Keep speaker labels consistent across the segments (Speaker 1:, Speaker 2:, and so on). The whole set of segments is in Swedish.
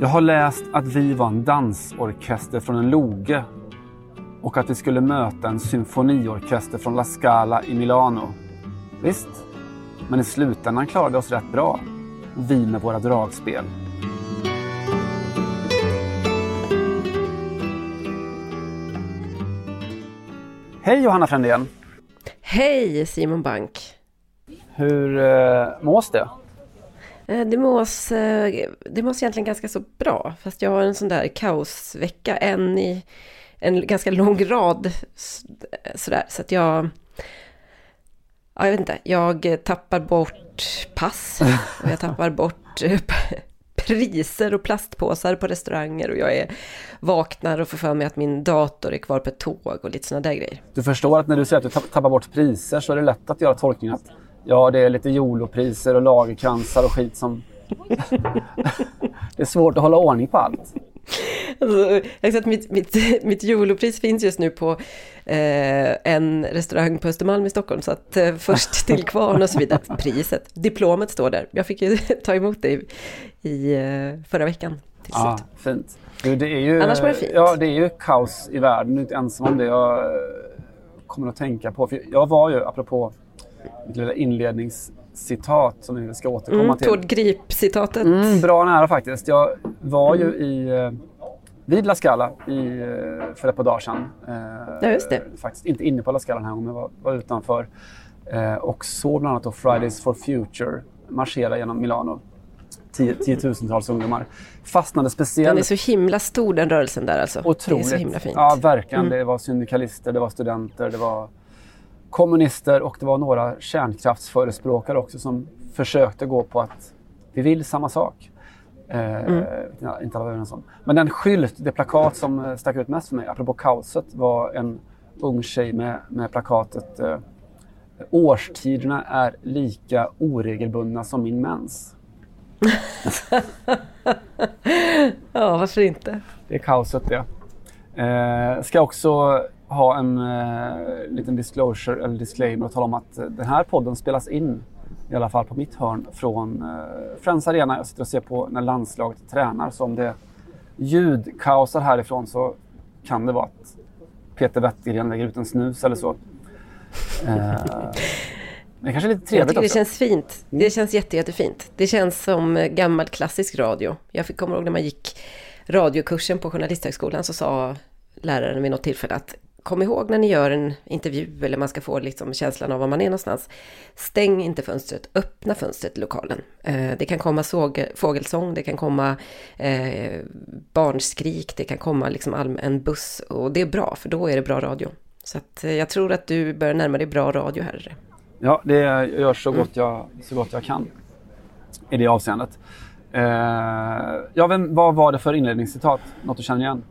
Speaker 1: Jag har läst att vi var en dansorkester från en loge och att vi skulle möta en symfoniorkester från La Scala i Milano. Visst, men i slutändan klarade oss rätt bra. Vi med våra dragspel. Hej Johanna Frändén!
Speaker 2: Hej Simon Bank!
Speaker 1: Hur eh, mås det?
Speaker 2: Eh, Det mås, eh, det mås egentligen ganska så bra, fast jag har en sån där kaosvecka, en i en ganska lång rad sådär, så att jag... Ja, jag vet inte, jag tappar bort pass och jag tappar bort eh, priser och plastpåsar på restauranger och jag är, vaknar och får för mig att min dator är kvar på ett tåg och lite sådana där grejer.
Speaker 1: Du förstår att när du säger att du tapp- tappar bort priser så är det lätt att göra tolkningen att ja, det är lite jolopriser och lagerkransar och skit som... det är svårt att hålla ordning på allt.
Speaker 2: Alltså, mitt, mitt, mitt julopris finns just nu på eh, en restaurang på Östermalm i Stockholm. Så att eh, först till kvarn och så vidare. Priset, diplomet står där. Jag fick ju ta emot det i, i eh, förra veckan. Till
Speaker 1: Ja,
Speaker 2: slut.
Speaker 1: fint. Du, det är ju,
Speaker 2: Annars var det fint.
Speaker 1: Ja, det är ju kaos i världen. Du är inte ensam om det. Jag eh, kommer att tänka på. För jag var ju, apropå mitt lilla inledningscitat som vi ska återkomma
Speaker 2: Mm,
Speaker 1: till.
Speaker 2: Tord Grip-citatet.
Speaker 1: Mm, bra nära faktiskt. Jag var ju i, eh, vid La Scala i, eh, för ett par dagar sedan. Eh,
Speaker 2: Ja, just det.
Speaker 1: Faktiskt inte inne på La Scala den här gången, men var, var utanför. Och såg bland annat då Fridays for Future marschera genom Milano. Tio, tiotusentals ungdomar. Fastnade speciellt.
Speaker 2: Den är så himla stor den rörelsen där alltså.
Speaker 1: Otroligt.
Speaker 2: Det är så himla fint.
Speaker 1: Ja, verkligen.
Speaker 2: Mm.
Speaker 1: Det var syndikalister, det var studenter, det var kommunister och det var några kärnkraftsförespråkare också som försökte gå på att vi vill samma sak. Eh,
Speaker 2: Mm.
Speaker 1: Inte alla var överens om. Men den skylt, det plakat som eh, stack ut mest för mig, apropå kaoset, var en ung tjej med, med plakatet eh, Årstiderna är lika oregelbundna som min mens.
Speaker 2: Ja, varför inte?
Speaker 1: Det är kaoset det. Eh, ska också ha en eh, liten disclosure eller disclaimer och tala om att eh, den här podden spelas in i alla fall på mitt hörn från eh, Friends Arena. Jag sitter och ser på när landslaget tränar så om det ljudkaosar härifrån så kan det vara att Peter Wettergren lägger ut en snus eller så. Eh, det kanske är lite
Speaker 2: Jag
Speaker 1: trevligt
Speaker 2: tycker det
Speaker 1: också.
Speaker 2: känns fint. Det känns jätte, jättefint. Det känns som gammal klassisk radio. Jag fick- kommer ihåg när man gick radiokursen på Journalisthögskolan så sa läraren vid något tillfälle att kom ihåg när ni gör en intervju eller man ska få liksom känslan av var man är någonstans. Stäng inte fönstret, öppna fönstret i lokalen. Eh, det kan komma såg, fågelsång, det kan komma eh, barnskrik, det kan komma liksom en buss och det är bra för då är det bra radio. Så att eh, jag tror att du börjar närma dig bra radio här.
Speaker 1: Ja, det jag gör så gott jag, så gott jag kan i det avseendet. Eh, ja, vem, vad var det för inledningscitat? Något du känner igen?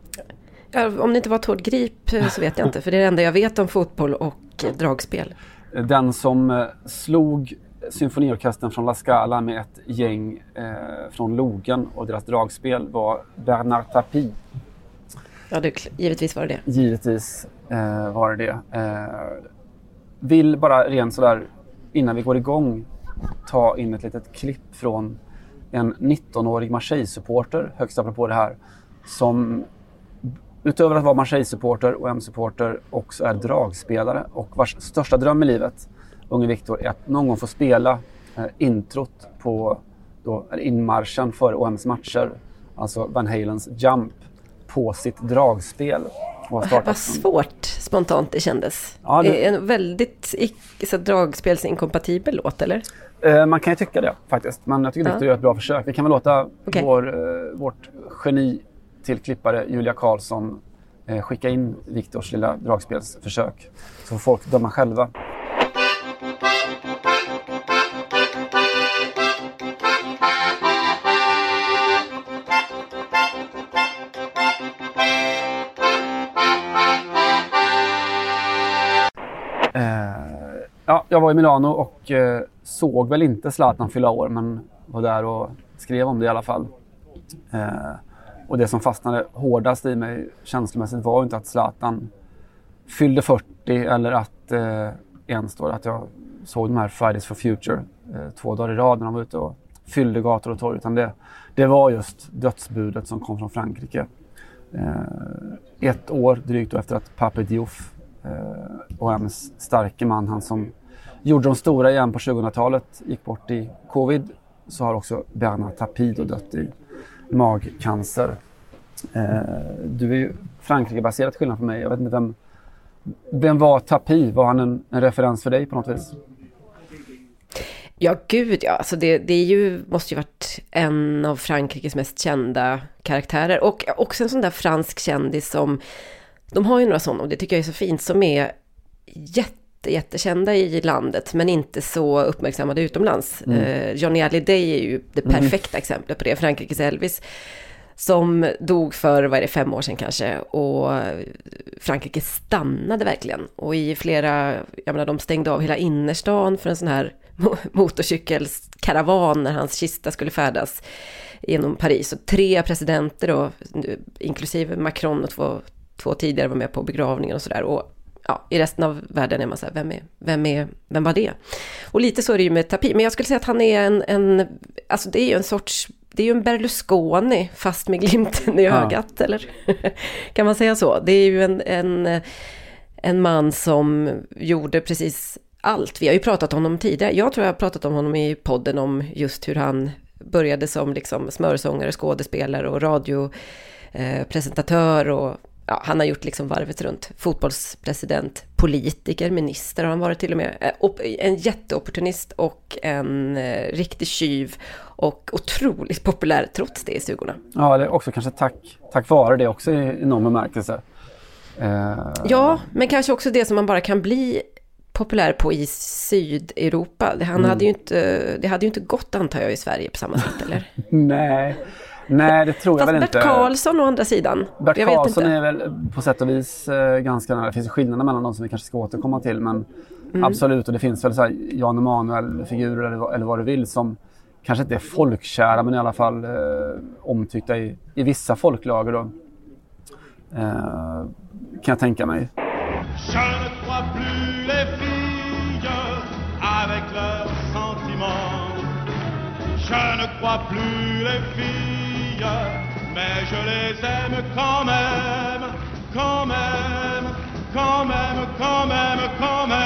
Speaker 2: Om det inte var Tord Grip eh, så vet jag inte, för det är det enda jag vet om fotboll och dragspel.
Speaker 1: Den som eh, slog symfoniorkestern från La Scala med ett gäng eh, från Logen och deras dragspel var Bernard Tapie.
Speaker 2: Ja, det, givetvis var det det.
Speaker 1: Givetvis eh, var det det. Eh, vill bara rent sådär innan vi går igång ta in ett litet klipp från en 19-årig Marseille-supporter, högst apropå det här, som utöver att vara Marseille-supporter och M-supporter också är dragspelare och vars största dröm i livet, unge Viktor, är att någon gång få spela eh, introt på då, inmarschen för OMs matcher, alltså Van Halens Jump, på sitt dragspel.
Speaker 2: Vad svårt spontant det kändes.
Speaker 1: Ja, det-
Speaker 2: är En väldigt så dragspelsinkompatibel låt, eller?
Speaker 1: Eh, man kan ju tycka det faktiskt. Men jag tycker
Speaker 2: Ja.
Speaker 1: Viktor gör ett bra försök. Vi kan väl låta
Speaker 2: Okej.
Speaker 1: vår, eh, vårt geni till klippare Julia Karlsson eh, skicka in Viktors lilla dragspelsförsök. Så får folk döma själva. Eh, ja, jag var i Milano och eh, såg väl inte Zlatan fylla år men var där och skrev om det i alla fall. Eh, och det som fastnade hårdast i mig känslomässigt var ju inte att Zlatan fyllde 40 eller att eh, ens då, att jag såg de här Fridays for Future eh, två dagar i rad när de var ute och fyllde gator och torg. Utan det, det var just dödsbudet som kom från Frankrike. Eh, ett år drygt då efter att Pape Diouf, eh, OMs starke man, han som gjorde de stora igen på 2000-talet, gick bort i covid, så har också Bernard Tapie dött i magcancer. Eh, du är ju Frankrike-baserad till skillnad från mig. Jag vet inte vem, vem var Tapi? Var han en, en referens för dig på något vis?
Speaker 2: Ja, gud ja. Alltså det, det är ju, måste ju varit en av Frankrikes mest kända karaktärer. Och också en sån där fransk kändis som, de har ju några sådana och det tycker jag är så fint, som är jätte, jättekända i landet men inte så uppmärksammade utomlands. Eh, Johnny Hallyday är ju det perfekta exemplet på det, Frankrikes Elvis. Som dog för, vad är det, fem år sedan kanske. Och Frankrike stannade verkligen. Och i flera, jag menar de stängde av hela innerstan för en sån här mo- motorcykelskaravan när hans kista skulle färdas genom Paris. Och tre presidenter då, inklusive Macron och två, två tidigare var med på begravningen och sådär. Och ja, i resten av världen är man så här, vem, är, vem, är, vem var det? Och lite så är det ju med Tapie, men jag skulle säga att han är en, en alltså det är ju en sorts, det är ju en Berlusconi fast med glimten i
Speaker 1: Ja.
Speaker 2: ögat, eller? kan man säga så? Det är ju en, en, en man som gjorde precis allt. Vi har ju pratat om honom tidigare. Jag tror jag har pratat om honom i podden om just hur han började som liksom smörsångare, skådespelare och radiopresentatör och ja, han har gjort liksom varvet runt. Fotbollspresident, politiker, minister har han varit till och med. Eh, En jätteopportunist och en eh, riktig tjuv och otroligt populär trots det i stugorna.
Speaker 1: Ja, är också kanske tack, tack vare det också i, någon bemärkelse. Eh,
Speaker 2: Ja, men kanske också det som man bara kan bli populär på i Sydeuropa. Han hade ju inte, det hade ju inte gått antar jag i Sverige på samma sätt, eller?
Speaker 1: Nej, nej det tror jag
Speaker 2: Fast
Speaker 1: väl
Speaker 2: Bert
Speaker 1: inte.
Speaker 2: Karlsson å andra sidan.
Speaker 1: Bert
Speaker 2: jag vet
Speaker 1: Karlsson
Speaker 2: inte.
Speaker 1: är väl på sätt och vis eh, ganska nära. Det finns skillnader mellan dem som vi kanske ska återkomma till. Men
Speaker 2: Mm.
Speaker 1: absolut, och det finns väl så här Jan Emanuel-figurer eller, vad- eller vad du vill som kanske inte är folkkära men i alla fall eh, omtyckta i, i vissa folklager. Då. Eh, kan jag tänka mig.
Speaker 3: Je ne crois plus les filles filles, mais je les aime quand même, quand même, quand même, quand même, quand même.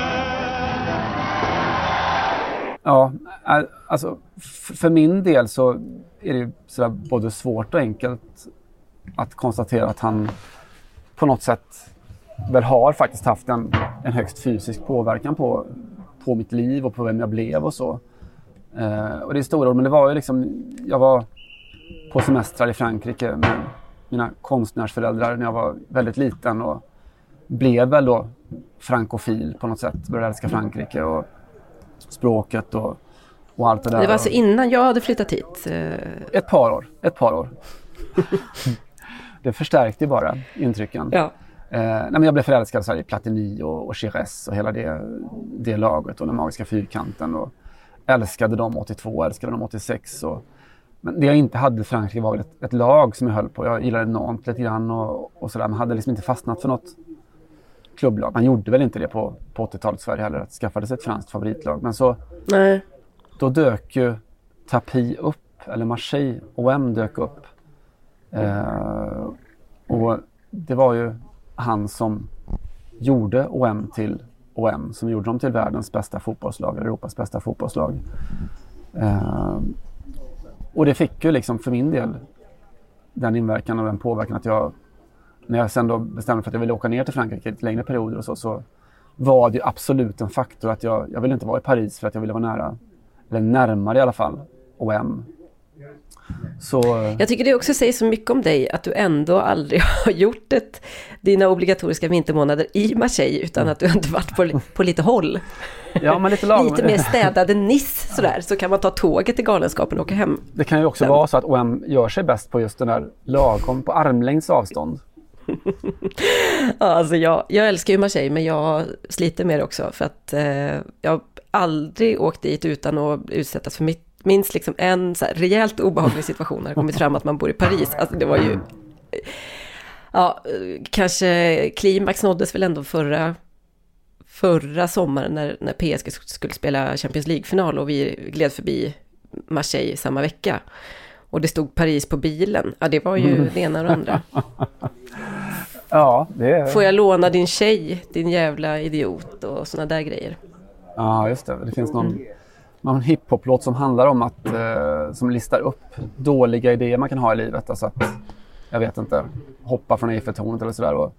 Speaker 1: Ja, alltså för min del så är det ju sådär både svårt och enkelt att konstatera att han på något sätt väl har faktiskt haft en, en högst fysisk påverkan på, på mitt liv och på vem jag blev och så. Eh, och det är stora ord, men det var ju liksom, jag var på semestrar i Frankrike med mina konstnärsföräldrar när jag var väldigt liten och blev väl då frankofil på något sätt. Började älska Frankrike och språket och, och allt det där.
Speaker 2: Det var alltså innan jag hade flyttat hit. eh,
Speaker 1: Ett par år. Ett par år. det förstärkte bara intrycken.
Speaker 2: Ja.
Speaker 1: Eh, nej, men jag blev förälskad så här, i Platini och, och Chires och hela det, det laget och den magiska fyrkanten. Och älskade dem 82, älskade dem 86. Och, men det jag inte hade i Frankrike var ett, ett lag som jag höll på. Jag gillade Nantes lite grann och, och sådär, men hade liksom inte fastnat för något klubblag. Man gjorde väl inte det på, på 80-talet i Sverige heller, att skaffade sig ett franskt favoritlag. Men så
Speaker 2: Nej.
Speaker 1: då dök ju Tapi upp, eller Marseille, OM dök upp. Eh, och det var ju han som gjorde OM till OM, som gjorde dem till världens bästa fotbollslag, Europas bästa fotbollslag. Eh, och det fick ju liksom för min del den inverkan och den påverkan att jag, när jag sen då bestämde mig för att jag ville åka ner till Frankrike i längre perioder och så, så var det ju absolut en faktor att jag, jag ville inte vara i Paris för att jag ville vara nära eller närmare i alla fall, OM. Så, eh,
Speaker 2: Jag tycker det också säger så mycket om dig att du ändå aldrig har gjort ett, dina obligatoriska vintermånader i Marseille utan att du inte varit på, på lite håll.
Speaker 1: ja, men lite lagom.
Speaker 2: Lite mer städade Nice sådär, så kan man ta tåget till Galenskapen och åka hem.
Speaker 1: Det kan ju också vara så att OM gör sig bäst på just den där lagom, på armlängds avstånd.
Speaker 2: Alltså jag, jag älskar ju Marseille men jag sliter med det också för att eh, jag har aldrig åkt dit utan att utsättas för mitt, minst liksom en så här rejält obehaglig situation när det kommit fram att man bor i Paris. Alltså det var ju... Ja, kanske klimax nåddes väl ändå förra, förra sommaren när, när PSG skulle spela Champions League-final och vi gled förbi Marseille samma vecka. Och det stod Paris på bilen. Ja, det var ju det ena och det andra.
Speaker 1: Ja, det är...
Speaker 2: Får jag låna din tjej, din jävla idiot och sådana där grejer.
Speaker 1: Ja, just det. Det finns någon, någon hiphop-låt som handlar om att, eh, som listar upp dåliga idéer man kan ha i livet. Alltså att, jag vet inte, hoppa från Eiffeltornet eller sådär. Och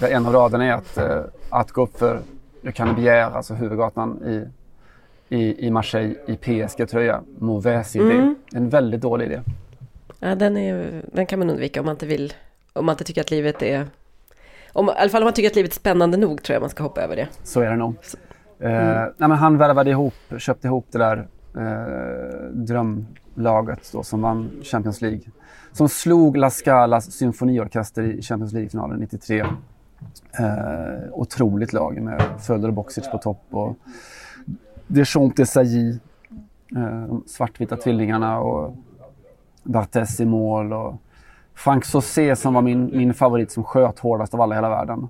Speaker 1: där en av raderna är att, eh, att gå upp för Le Canebière, alltså huvudgatan i, i, i Marseille i PSG-tröja. Mauvaise idé.
Speaker 2: Mm.
Speaker 1: En väldigt dålig idé.
Speaker 2: Ja, den, är, den kan man undvika om man inte vill, om man inte tycker att livet är... Om, I alla fall om man tycker att livet är spännande nog tror jag man ska hoppa över det.
Speaker 1: Så är det nog. Eh, nej, men han värvade ihop, köpte ihop det där eh, drömlaget då, som vann Champions League. Som slog La Scalas symfoniorkester i Champions League-finalen 93. Eh, otroligt lag med Földer och Boxic på topp och Deschamps Desailly, eh, de svartvita tvillingarna och Barthez i mål och Frank Saucé som var min, min favorit som sköt hårdast av alla i hela världen.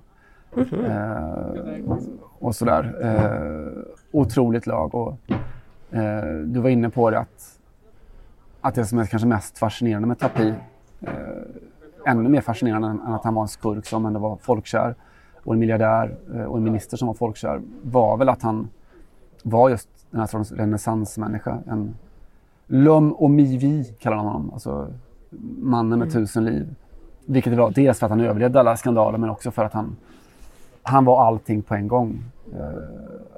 Speaker 1: Eh, och sådär. Eh, otroligt lag. Och, eh, du var inne på det att, att det som är kanske mest fascinerande med Tapi, ännu mer fascinerande än att han var en skurk som ändå var folkkär och en miljardär och en minister som var folkkär, var väl att han var just den här sortens renässansmänniska. En l'homme au mi-vie kallar de honom, alltså mannen med tusen liv. Vilket är bra, dels för att han överlevde alla skandaler men också för att han, han var allting på en gång. Eh,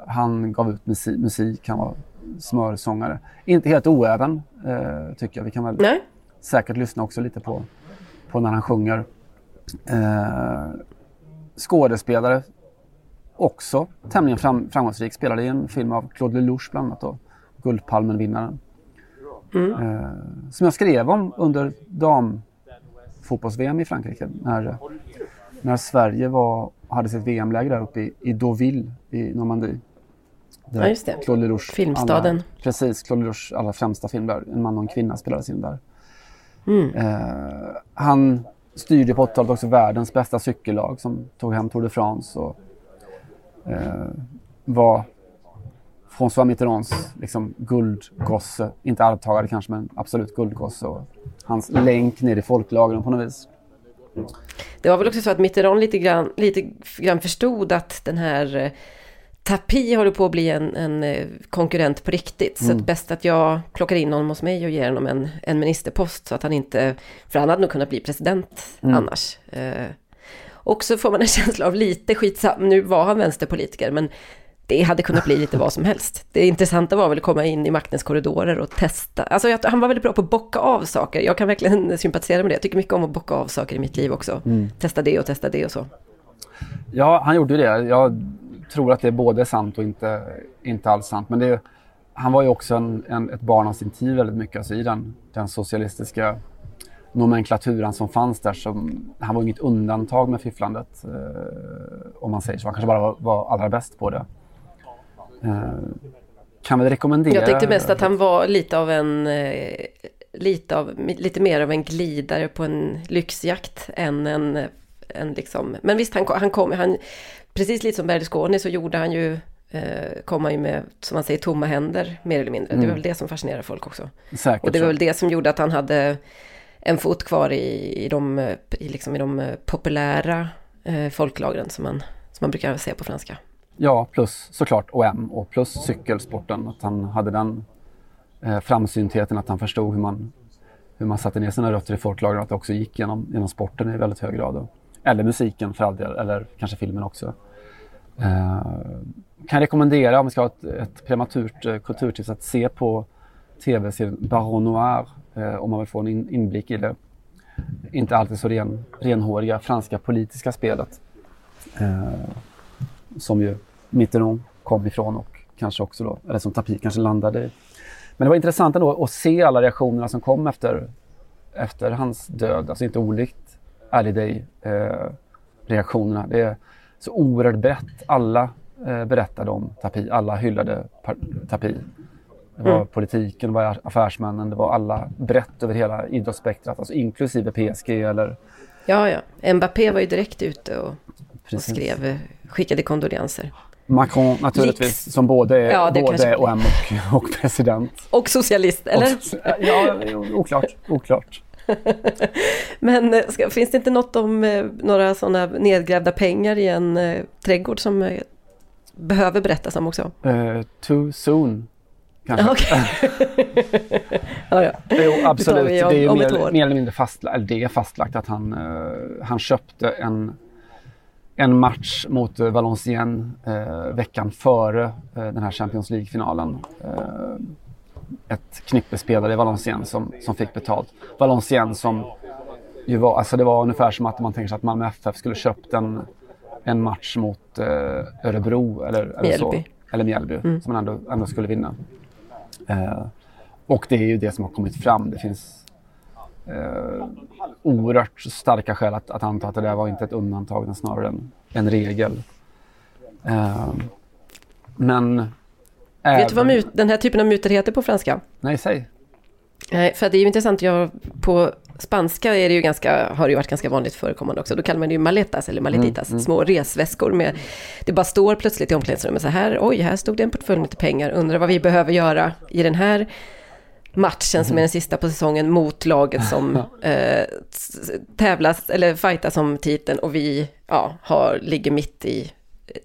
Speaker 1: han gav ut musik, musik, han var smörsångare. Inte helt oäven eh, tycker jag. Vi kan väl
Speaker 2: Nej.
Speaker 1: säkert lyssna också lite på, på när han sjunger. Eh, skådespelare, också tämligen fram, framgångsrik. Spelade i en film av Claude Lelouch bland annat då, Guldpalmen-vinnaren. Eh, som jag skrev om under damfotbolls-VM i Frankrike när, när Sverige var, hade sitt VM-läger där uppe i, i Deauville i Normandie.
Speaker 2: Ja, just det.
Speaker 1: Claude Lelouch,
Speaker 2: Filmstaden.
Speaker 1: Alla, precis, Claude Lelouchs allra främsta film där. En man och en kvinna spelades in där.
Speaker 2: Mm.
Speaker 1: Eh, han styrde på 80-talet också världens bästa cykellag som tog hem Tour de France och eh, var François Mitterrands liksom, guldgosse. Inte arvtagare kanske, men absolut guldgosse. Och hans länk ner i folklagren på något vis.
Speaker 2: Det var väl också så att Mitterrand lite grann, lite grann förstod att den här eh, Tapi håller på att bli en, en eh, konkurrent på riktigt. Så att bäst att jag plockar in honom hos mig och ger honom en, en ministerpost så att han inte, för han hade nog kunnat bli president annars. Eh, och så får man en känsla av lite skitsam, nu var han vänsterpolitiker men det hade kunnat bli lite vad som helst. Det intressanta var väl att komma in i maktens korridorer och testa. Alltså jag, han var väldigt bra på att bocka av saker. Jag kan verkligen sympatisera med det. Jag tycker mycket om att bocka av saker i mitt liv också. Testa det och testa det och så.
Speaker 1: Ja, han gjorde ju det. Jag tror att det både är sant och inte, inte alls sant. Men det, han var ju också en, en, ett barn av sin tid väldigt mycket. Alltså i den, den socialistiska nomenklaturan som fanns där. Som, han var inget undantag med fifflandet. Eh, om man säger så. Han kanske bara var, var allra bäst på det. Eh, kan väl rekommendera...
Speaker 2: Jag tänkte mest att han var lite av en, eh, lite, av, lite mer av en glidare på en lyxjakt än en, en liksom, men visst han, han kom, han, precis lite som Berlusconi så gjorde han ju, eh, kom han ju med, som man säger, tomma händer mer eller mindre. Det var väl det som fascinerar folk också.
Speaker 1: Säkert
Speaker 2: Och det var väl det som gjorde att han hade en fot kvar i, i, de, i, liksom i de populära eh, folklagren som man, som man brukar säga på franska.
Speaker 1: Ja, plus såklart OM och plus cykelsporten. Att han hade den eh, framsyntheten att han förstod hur man, hur man satte ner sina rötter i folklagren och att det också gick genom, genom sporten i väldigt hög grad. Och, eller musiken för all del, eller kanske filmen också. Eh, kan rekommendera om vi ska ha ett, ett prematurt eh, kulturtips att se på tv-serien Baron Noir eh, om man vill få en in, inblick i det inte alltid så ren, renhåriga franska politiska spelet. Eh, som ju Mitterrand kom ifrån och kanske också då, eller som Tapie kanske landade i. Men det var intressant ändå att se alla reaktionerna som kom efter, efter hans död. Alltså inte olikt Ali Day eh, reaktionerna. Det är så oerhört brett. Alla eh, berättade om Tapie. Alla hyllade Tapie. Det var mm. politiken, det var affärsmännen, det var alla brett över hela idrottsspektrat, alltså inklusive PSG eller...
Speaker 2: Ja, ja. Mbappé var ju direkt ute och, och skrev, skickade kondolenser.
Speaker 1: Macron naturligtvis, Liks. som både ja, både OM och, och president.
Speaker 2: Och socialist, eller?
Speaker 1: Och, ja, oklart. oklart.
Speaker 2: Men eh, ska, finns det inte något om eh, några sådana nedgrävda pengar i en eh, trädgård som eh, behöver berättas om också?
Speaker 1: Uh, too soon. Kanske.
Speaker 2: Okay. ja, ja.
Speaker 1: Jo, absolut. Det, det är ju mer, mer, eller mindre fastlagt, det är fastlagt att han, han köpte en en match mot eh, Valenciennes eh, veckan före eh, den här Champions League-finalen. Eh, ett knippe spelare i Valenciennes som, som fick betalt. Valenciennes som ju var, alltså det var ungefär som att man tänker sig att Malmö FF skulle köpt en, en match mot eh, Örebro eller, eller så. Eller Mjällby, mm. som man ändå, ändå skulle vinna. Eh, och det är ju det som har kommit fram. Det finns eh, oerhört starka skäl att, att anta att det där var inte ett undantag utan snarare en, en regel. Eh, men...
Speaker 2: Även... Vet du vad mut, den här typen av mutor heter på franska?
Speaker 1: Nej, säg.
Speaker 2: Nej, för det är ju intressant. Jag, på spanska är det ju ganska, har det ju varit ganska vanligt förekommande också. Då kallar man det ju maletas eller maletitas, mm, mm. små resväskor med, det bara står plötsligt i omklädningsrummet så här, oj, här stod det en portfölj med pengar, undrar vad vi behöver göra i den här matchen som är den sista på säsongen mot laget som eh, tävlas eller fightas om titeln och vi ja, har, ligger mitt i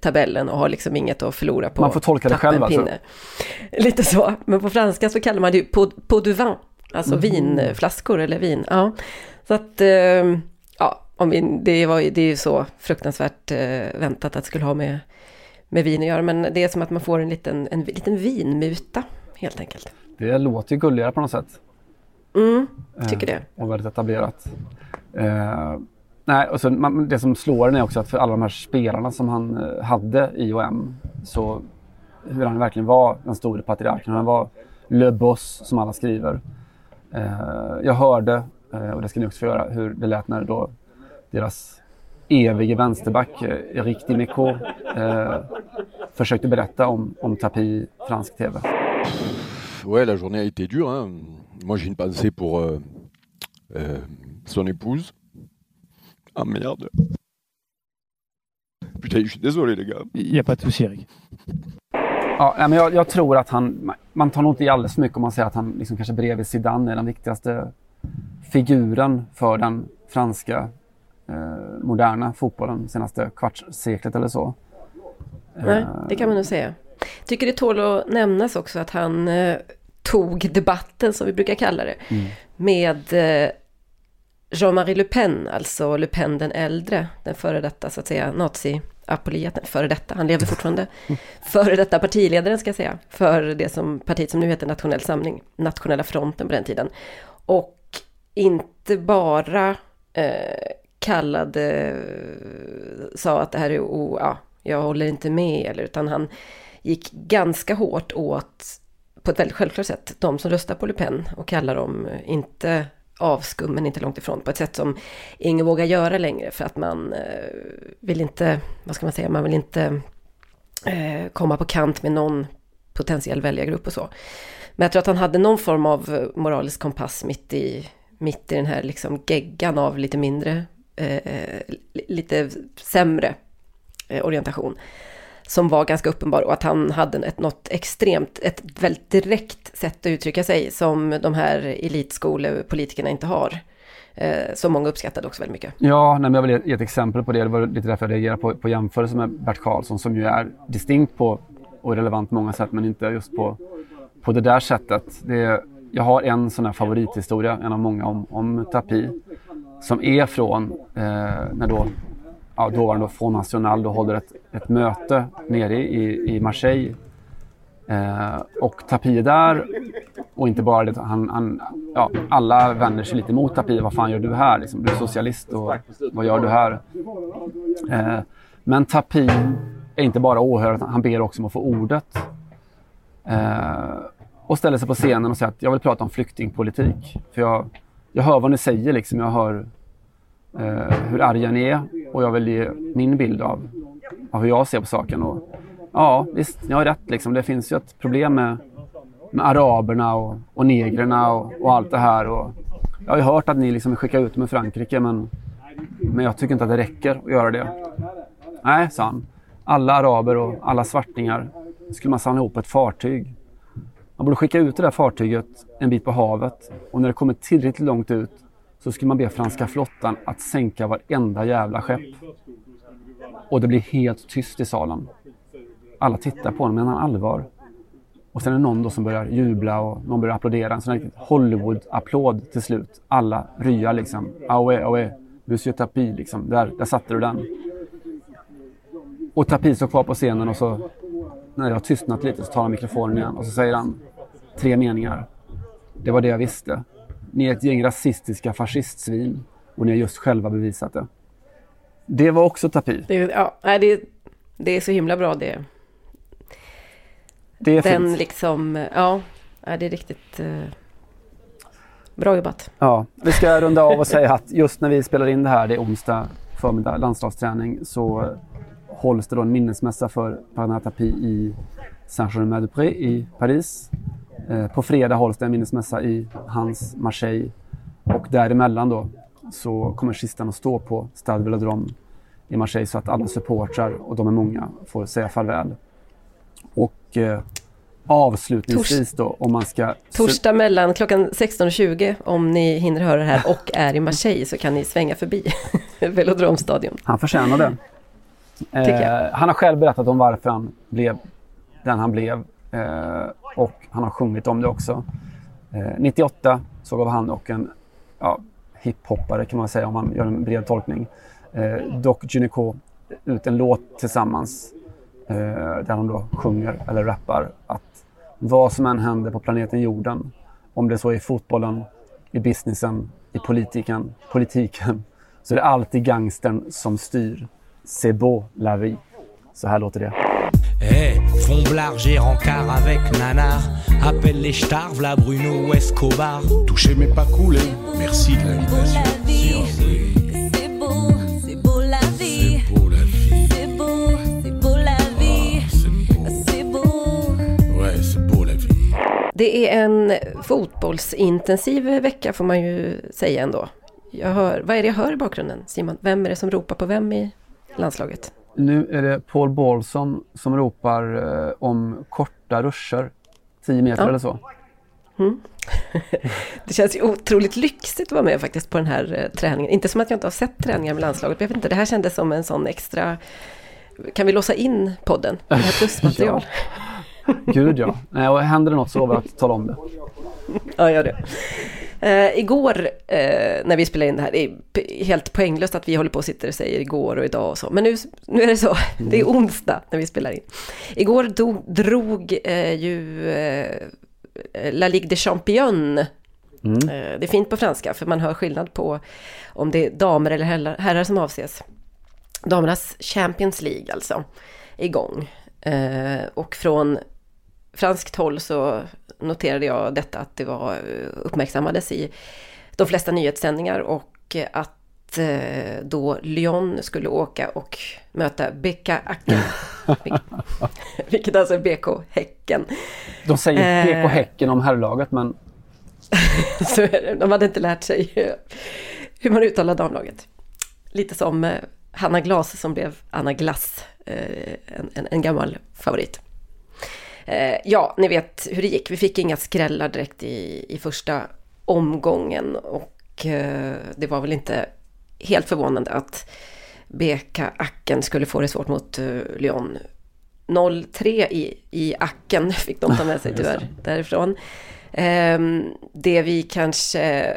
Speaker 2: tabellen och har liksom inget att förlora på.
Speaker 1: Man får tolka det själv alltså?
Speaker 2: Lite så, men på franska så kallar man det ju pot, du vin, alltså mm. vinflaskor eller vin. Ja. Så att, eh, ja, om vi, det, var, det är ju så fruktansvärt eh, väntat att det skulle ha med, med vin att göra, men det är som att man får en liten, en liten vinmuta helt enkelt.
Speaker 1: Det låter ju gulligare på något sätt.
Speaker 2: Mm, tycker det.
Speaker 1: Eh, och väldigt etablerat. Eh, nej, och så, man, det som slår en är också att för alla de här spelarna som han eh, hade i OM så hur han verkligen var den store patriarken. Han var Le Boss som alla skriver. Eh, jag hörde, eh, och det ska ni också få göra, hur det lät när då deras evige vänsterback eh, Eric Dimeco eh, försökte berätta om, om Tapi fransk TV.
Speaker 4: Ouais, la journée a été dure. Hein. Moi, j'ai une pensée pour euh, euh, son épouse. Ah merde. Putain, je suis désolé les gars.
Speaker 5: Il n'y a pas de souci Erik.
Speaker 1: Ja, men jag, jag, tror att han, man tar nog inte i alldeles mycket om man säger att han liksom kanske bredvid Zidane är den viktigaste figuren för den franska eh, moderna fotbollen senaste kvartsseklet eller så.
Speaker 2: Nej, det kan man nog säga. Tycker det tål att nämnas också att han eh, tog debatten, som vi brukar kalla det, mm. med eh, Jean-Marie Le Pen, alltså Le Pen den äldre, den före detta så att säga nazi apologeten, före detta, han lever fortfarande, före detta partiledaren ska jag säga, för det som partiet som nu heter Nationell Samling, Nationella Fronten på den tiden. Och inte bara eh, kallade, sa att det här är, oh, ja, jag håller inte med, eller, utan han gick ganska hårt åt, på ett väldigt självklart sätt, de som röstar på Le Pen och kallar dem eh, inte avskum, men inte långt ifrån, på ett sätt som ingen vågar göra längre för att man eh, vill inte, vad ska man säga, man vill inte eh, komma på kant med någon potentiell väljargrupp och så. Men jag tror att han hade någon form av moralisk kompass mitt i, mitt i den här liksom geggan av lite mindre, eh, lite sämre eh, orientation som var ganska uppenbar och att han hade ett, något extremt, ett väldigt direkt sätt att uttrycka sig som de här elitskolepolitikerna inte har. Eh, som många uppskattade också väldigt mycket.
Speaker 1: Ja, nej, men jag vill ge ett exempel på det. Det var lite därför jag reagerade på, på jämförelsen med Bert Karlsson som ju är distinkt på och relevant på många sätt men inte just på, på det där sättet. Det, jag har en sån här favorithistoria, en av många om, om Tapi, som är från eh, när då ja, dåvarande Fond National då håller ett, ett möte nere i, i Marseille. Eh, och Tapie är där. Och inte bara det, han, han, ja, alla vänder sig lite mot Tapie. Vad fan gör du här? Liksom, du är socialist och vad gör du här? Eh, men Tapie är inte bara åhörare, han ber också om att få ordet. Eh, och ställer sig på scenen och säger att jag vill prata om flyktingpolitik. För jag, jag hör vad ni säger, liksom. jag hör eh, hur arga ni är och jag vill ge min bild av, av hur jag ser på saken. Och, ja, visst, ni har rätt. Liksom. Det finns ju ett problem med, med araberna och, och negrerna och, och, allt det här. Och jag har ju hört att ni liksom skickar ut dem i Frankrike men, men jag tycker inte att det räcker att göra det. Nej, sa han. Alla araber och alla svartingar skulle man samla ihop på ett fartyg. Man borde skicka ut det där fartyget en bit på havet och när det kommit tillräckligt långt ut så skulle man be franska flottan att sänka varenda jävla skepp. Och det blir helt tyst i salen. Alla tittar på honom, menar han allvar? Och sen är det någon då som börjar jubla och någon börjar applådera. En sån här Hollywood-applåd till slut. Alla ryar liksom. Aoe, aoe, Monsieur Tapi, liksom. Där, där satte du den. Och Tapi står kvar på scenen och så när det har tystnat lite så tar han mikrofonen igen och så säger han tre meningar. Det var det jag visste. Ni är ett gäng rasistiska fascistsvin och ni har just själva bevisat det. Det var också Tapie.
Speaker 2: Det, ja, det, det är så himla bra det.
Speaker 1: Det är
Speaker 2: Den
Speaker 1: fint.
Speaker 2: liksom, ja, det är riktigt eh, bra jobbat.
Speaker 1: Ja, vi ska runda av och säga att just när vi spelar in det här, det är onsdag förmiddag, landslagsträning, så hålls det då en minnesmässa för Bernard Tapie i Saint-Germain-des-Prés i Paris. Eh, på fredag hålls det en minnesmässa i hans Marseille och däremellan då så kommer kistan att stå på Stade Velodrome i Marseille så att alla supportrar, och de är många, får säga farväl. Och eh, avslutningsvis då, om man ska...
Speaker 2: Torsdag mellan klockan 16.20 om ni hinner höra det här och är i Marseille så kan ni svänga förbi Velodromstadion.
Speaker 1: Han förtjänar det. Eh, han har själv berättat om varför han blev den han blev eh, och han har sjungit om det också. Eh, 98 så gav han och en ja, hiphoppare kan man säga om man gör en bred tolkning, eh, Doc Gynico ut en låt tillsammans eh, där de då sjunger eller rappar att vad som än händer på planeten jorden, om det så är i fotbollen, i businessen, i politiken, politiken, så är det alltid gangstern som styr. C'est beau la vie. Så här låter det.
Speaker 5: Eh, Fomblard, j'ai rencard avec Nanar. Appelle les stars, v'là Bruno ou Escobar.
Speaker 6: Toucher mais pas couler. Merci de l'invitation.
Speaker 7: C'est beau, c'est beau la vie.
Speaker 6: C'est beau la vie.
Speaker 7: C'est beau, c'est beau la vie.
Speaker 6: C'est beau.
Speaker 7: C'est beau.
Speaker 6: Ouais, c'est beau la vie.
Speaker 2: Det är en fotbollsintensiv vecka får man ju säga ändå. Jag hör, vad är det jag hör i bakgrunden Simon? Vem är det som ropar på vem i landslaget?
Speaker 1: Nu är det Paul Bolson som ropar eh, om korta ruscher. 10 meter
Speaker 2: Ja.
Speaker 1: eller så.
Speaker 2: Det känns ju otroligt lyxigt att vara med faktiskt på den här eh, träningen. Inte som att jag inte har sett träningar med landslaget, men jag vet inte, det här kändes som en sån extra... Kan vi låsa in podden? Det här plusmaterial.
Speaker 1: Gud ja. Nej, och händer det något så lovar jag att tala om det.
Speaker 2: Ja, gör det. Eh, igår eh, när vi spelade in det här, det är helt poänglöst att vi håller på och sitter och säger igår och idag och så. Men nu, nu är det så, det är onsdag när vi spelar in. Igår dog, drog eh, ju eh, La Ligue des Champions. Eh, det är fint på franska för man hör skillnad på om det är damer eller herrar, herrar som avses. Damernas Champions League alltså, igång. Eh, och från franskt håll så noterade jag detta att det var eh, uppmärksammades i de flesta nyhetssändningar och att eh, då Lyon skulle åka och möta BK Häcken. Vilket alltså är BK Häcken.
Speaker 1: De säger
Speaker 2: Eh.
Speaker 1: PK Häcken om herrlaget men
Speaker 2: Så är det. de hade inte lärt sig hur man uttalar damlaget. Lite som Hanna Glas som blev Anna Glass, en, en, en gammal favorit. Eh, Ja, ni vet hur det gick. Vi fick inga skrällar direkt i, i första omgången och eh, det var väl inte helt förvånande att BK Acken skulle få det svårt mot eh, Lyon. 0-3 i, i Acken fick de ta med sig tyvärr därifrån. Ehm, det vi kanske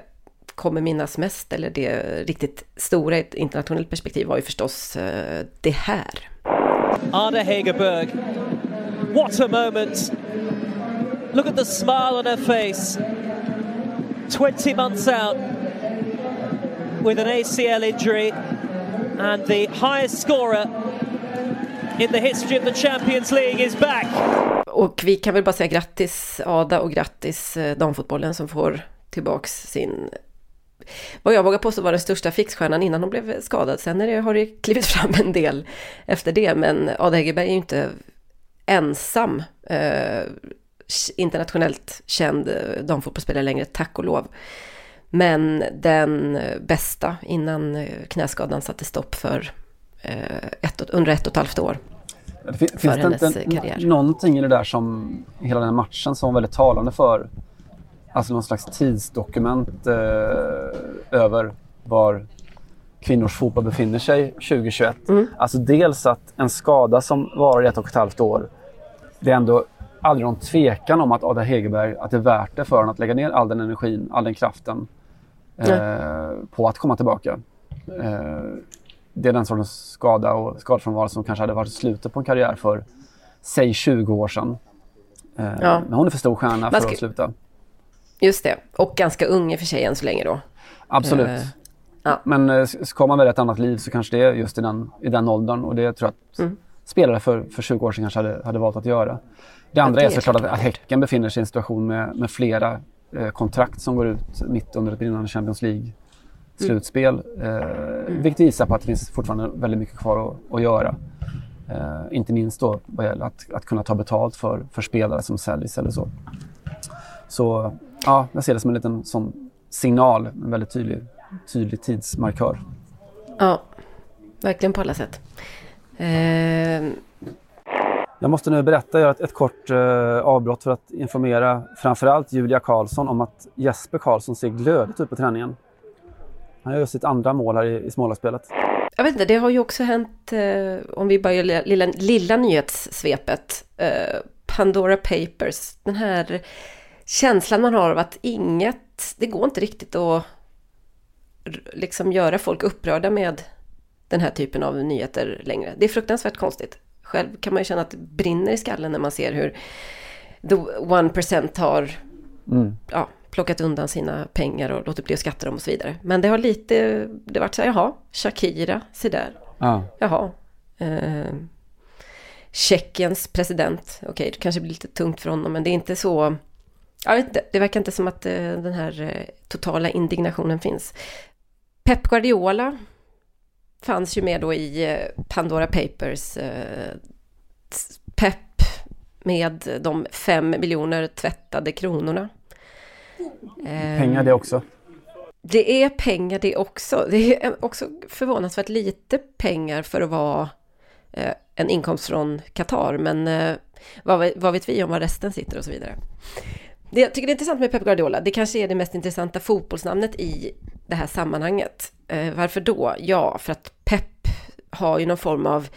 Speaker 2: kommer minnas mest, eller det riktigt stora i ett internationellt perspektiv, var ju förstås eh, det här.
Speaker 8: Arne Hegerberg. What a moment. Look at the smile on her face. 20 months out with an ACL injury and the highest scorer in the history of the Champions League is back.
Speaker 2: Och vi kan väl bara säga grattis Ada och grattis eh, damfotbollen som får tillbaks sin vad jag vågar påstå var den största fixstjärnan innan hon blev skadad. Sen är det, har det klivit fram en del efter det, men Ada Hegerberg är ju inte ensam eh, internationellt känd eh, damfotbollsspelare längre, tack och lov. Men den eh, bästa innan eh, knäskadan satte stopp för eh, ett, under ett och ett halvt år.
Speaker 1: Det fin- finns det inte
Speaker 2: karriär.
Speaker 1: någonting i det där som hela den här matchen som var väldigt talande för alltså någon slags tidsdokument eh, över var kvinnors fotboll befinner sig 2021. Alltså dels att en skada som varar i ett och ett halvt år, det är ändå aldrig någon tvekan om att Ada Hegerberg, att det är värt det för henne att lägga ner all den energin, all den kraften eh, på att komma tillbaka. Eh, det är den sortens skada och skadefrånvaro som kanske hade varit slutet på en karriär för, säg 20 år sedan. Eh,
Speaker 2: Ja.
Speaker 1: Men hon är för stor stjärna
Speaker 2: Man
Speaker 1: för
Speaker 2: ska-
Speaker 1: att sluta.
Speaker 2: Just det, och ganska ung i och för sig än så länge då.
Speaker 1: Absolut.
Speaker 2: Eh, ja.
Speaker 1: Men eh, ska man välja ett annat liv så kanske det är just i den, i den åldern och det tror jag att
Speaker 2: Mm.
Speaker 1: Spelare för, för 20 år sedan kanske hade, hade valt att göra. Det andra
Speaker 2: det
Speaker 1: är såklart att, Häcken befinner sig i en situation med, med flera eh, kontrakt som går ut mitt under ett brinnande Champions League-slutspel. Eh, Vilket visar på att det finns fortfarande väldigt mycket kvar att, att göra. Eh, inte minst då vad gäller att, att kunna ta betalt för, för spelare som säljs eller så. Så ja, jag ser det som en liten sån signal, en väldigt tydlig, tydlig tidsmarkör.
Speaker 2: Ja, verkligen på alla sätt. Eh,
Speaker 1: jag måste nu berätta, göra ett, ett kort eh, avbrott för att informera framförallt Julia Karlsson om att Jesper Karlsson ser glödigt ut på träningen. Han gör sitt andra mål här i, i Smålandsspelet.
Speaker 2: jag vet inte, det har ju också hänt, eh, om vi bara gör lilla, lilla, lilla nyhetssvepet, eh, Pandora Papers, den här känslan man har av att inget, det går inte riktigt att liksom göra folk upprörda med den här typen av nyheter längre. Det är fruktansvärt konstigt. Själv kan man ju känna att det brinner i skallen när man ser hur the one percent har
Speaker 1: Mm.
Speaker 2: ja, plockat undan sina pengar och låtit bli att skatta dem och så vidare. Men det har lite, det varit så här, jaha, Shakira, se där,
Speaker 1: Ja.
Speaker 2: jaha. Eh, Tjeckiens president, okej, det kanske blir lite tungt för honom, men det är inte så, jag vet inte, det verkar inte som att eh, den här eh, totala indignationen finns. Pep Guardiola fanns ju med då i eh, Pandora Papers. eh, Pep med de fem miljoner tvättade kronorna. Eh,
Speaker 1: Pengar det också.
Speaker 2: Det är pengar det också. Det är också förvånansvärt lite pengar för att vara eh, en inkomst från Qatar. Men eh, vad, vet- vad vet vi om var resten sitter och så vidare. Det jag tycker det är intressant med Pep Guardiola, det kanske är det mest intressanta fotbollsnamnet i det här sammanhanget. Eh, varför då? Ja, för att Pep har ju någon form av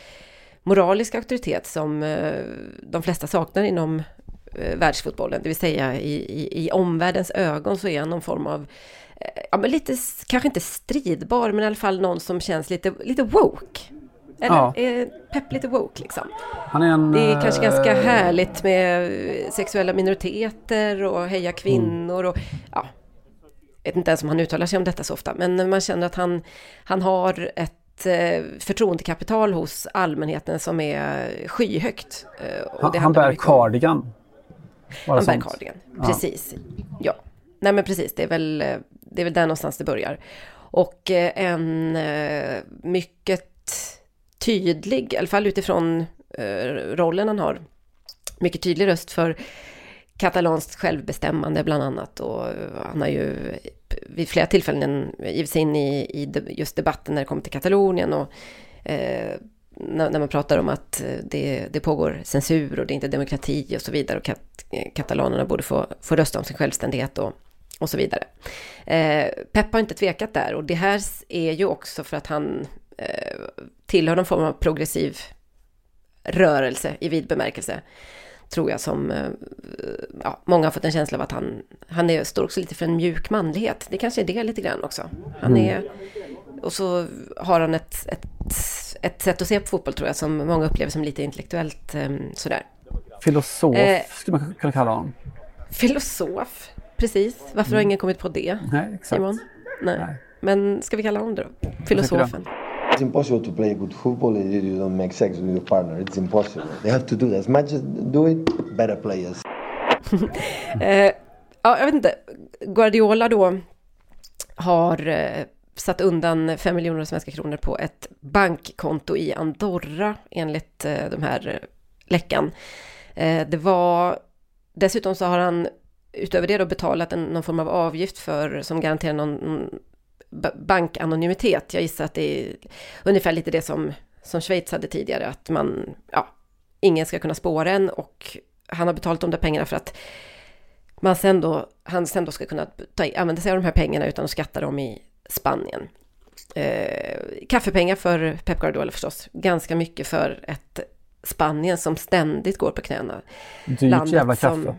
Speaker 2: moralisk auktoritet som eh, de flesta saknar inom eh, världsfotbollen. Det vill säga i, i, i omvärldens ögon så är han någon form av, ja men lite, kanske inte stridbar, men i alla fall någon som känns lite, lite woke. Eller
Speaker 1: Ja.
Speaker 2: är Pep lite woke liksom?
Speaker 1: Han är en...
Speaker 2: Det är kanske ganska
Speaker 1: eh,
Speaker 2: härligt med sexuella minoriteter och heja kvinnor och ja, vet inte ens om han uttalar sig om detta så ofta, men man känner att han, han har ett eh, förtroendekapital hos allmänheten som är skyhögt. eh, och
Speaker 1: Han, han bär cardigan.
Speaker 2: Han bär cardigan,
Speaker 1: Ja.
Speaker 2: precis. Ja, nej men precis, det är väl, eh, det är väl där någonstans det börjar. Och en mycket tydlig, i alla fall utifrån rollen han har, mycket tydlig röst för katalanskt självbestämmande bland annat. Och eh, han har ju vid flera tillfällen givit sig in i, i just debatten när det kommer till Katalonien och eh, när, när man pratar om att eh, det, det pågår censur och det är inte demokrati och så vidare och kat, eh, katalanerna borde få, få rösta om sin självständighet och, och så vidare. Eh, Pep har inte tvekat där och det här är ju också för att han eh, tillhör någon form av progressiv rörelse i vid bemärkelse tror jag som eh, ja, många har fått en känsla av att han, han är, står också lite för en mjuk manlighet. Det kanske är det lite grann också. Han
Speaker 1: Mm.
Speaker 2: är, och så har han ett, ett, ett sätt att se på fotboll tror jag som många upplever som lite intellektuellt eh, sådär.
Speaker 1: Filosof
Speaker 2: Eh.
Speaker 1: skulle man kunna kalla honom.
Speaker 2: Filosof, precis. Varför har ingen kommit på det?
Speaker 1: Mm. Nej, exakt.
Speaker 2: Simon? Nej.
Speaker 1: Nej.
Speaker 2: Men ska vi kalla honom det då? Filosofen.
Speaker 9: It's impossible to play good football if you don't make sex with your partner. It's impossible. They have to do that. As much as do it, better players.
Speaker 2: Eh, ja, jag vet inte. Guardiola då har eh, satt undan 5 miljoner svenska kronor på ett bankkonto i Andorra enligt eh, de här eh, läckan. Eh, det var dessutom så har han utöver det då betalat en, någon form av avgift för som garanterar någon, någon bankanonymitet. Jag gissar att det är ungefär lite det som, som Schweiz hade tidigare, att man, ja, ingen ska kunna spåra en och han har betalat de där pengarna för att man sen då, han sen då ska kunna ta, använda sig av de här pengarna utan att skatta dem i Spanien. Eh, kaffepengar för Pep Guardiola förstås. Ganska mycket för ett Spanien som ständigt går på knäna.
Speaker 1: Dyrt jävla
Speaker 2: som-
Speaker 1: kaffe.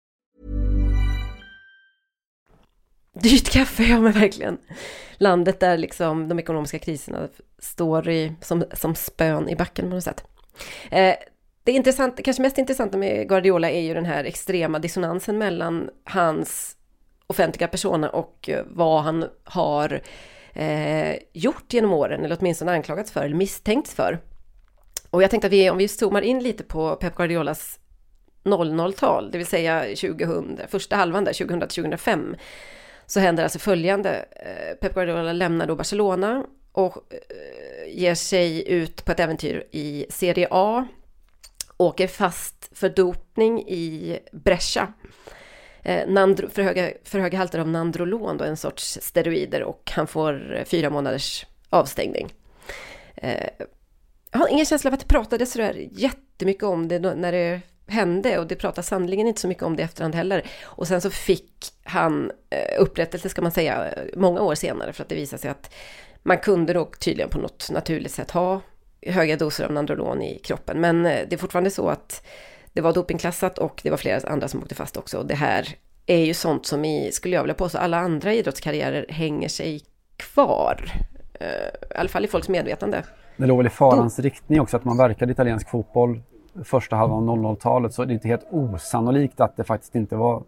Speaker 2: Dyrt kaffe, ja men verkligen. Landet där liksom de ekonomiska kriserna står i, som, som spön i backen på något sätt. Eh, det intressant, kanske mest intressanta med Guardiola är ju den här extrema dissonansen mellan hans offentliga persona och eh, vad han har eh, gjort genom åren, eller åtminstone anklagats för, eller misstänkts för. Och jag tänkte att vi, om vi zoomar in lite på Pep Guardiolas 00-tal, det vill säga 2000, första halvan där, 2000-2005, så händer alltså följande. Eh, Pep Guardiola lämnar då Barcelona och eh, ger sig ut på ett äventyr i Serie A. Åker fast för dopning i Brescia. Eh, Nandro, för, höga, för höga halter av Nandrolon, då, en sorts steroider, och han får fyra månaders avstängning. Jag har ingen känsla av att det pratades sådär jättemycket om det när det hände och det pratas sannoliken inte så mycket om det i efterhand heller. Och sen så fick han eh, upprättelse ska man säga många år senare för att det visade sig att man kunde då tydligen på något naturligt sätt ha höga doser av Nandrolon i kroppen. Men eh, det är fortfarande så att det var dopingklassat och det var flera andra som åkte fast också. Och det här är ju sånt som i, skulle jag vilja påstå, alla andra idrottskarriärer hänger sig kvar. Eh, I alla fall i folks medvetande.
Speaker 1: Det låg väl i farans riktning också att man verkade i italiensk fotboll första halvan av 00-talet så det är inte helt osannolikt att det faktiskt inte var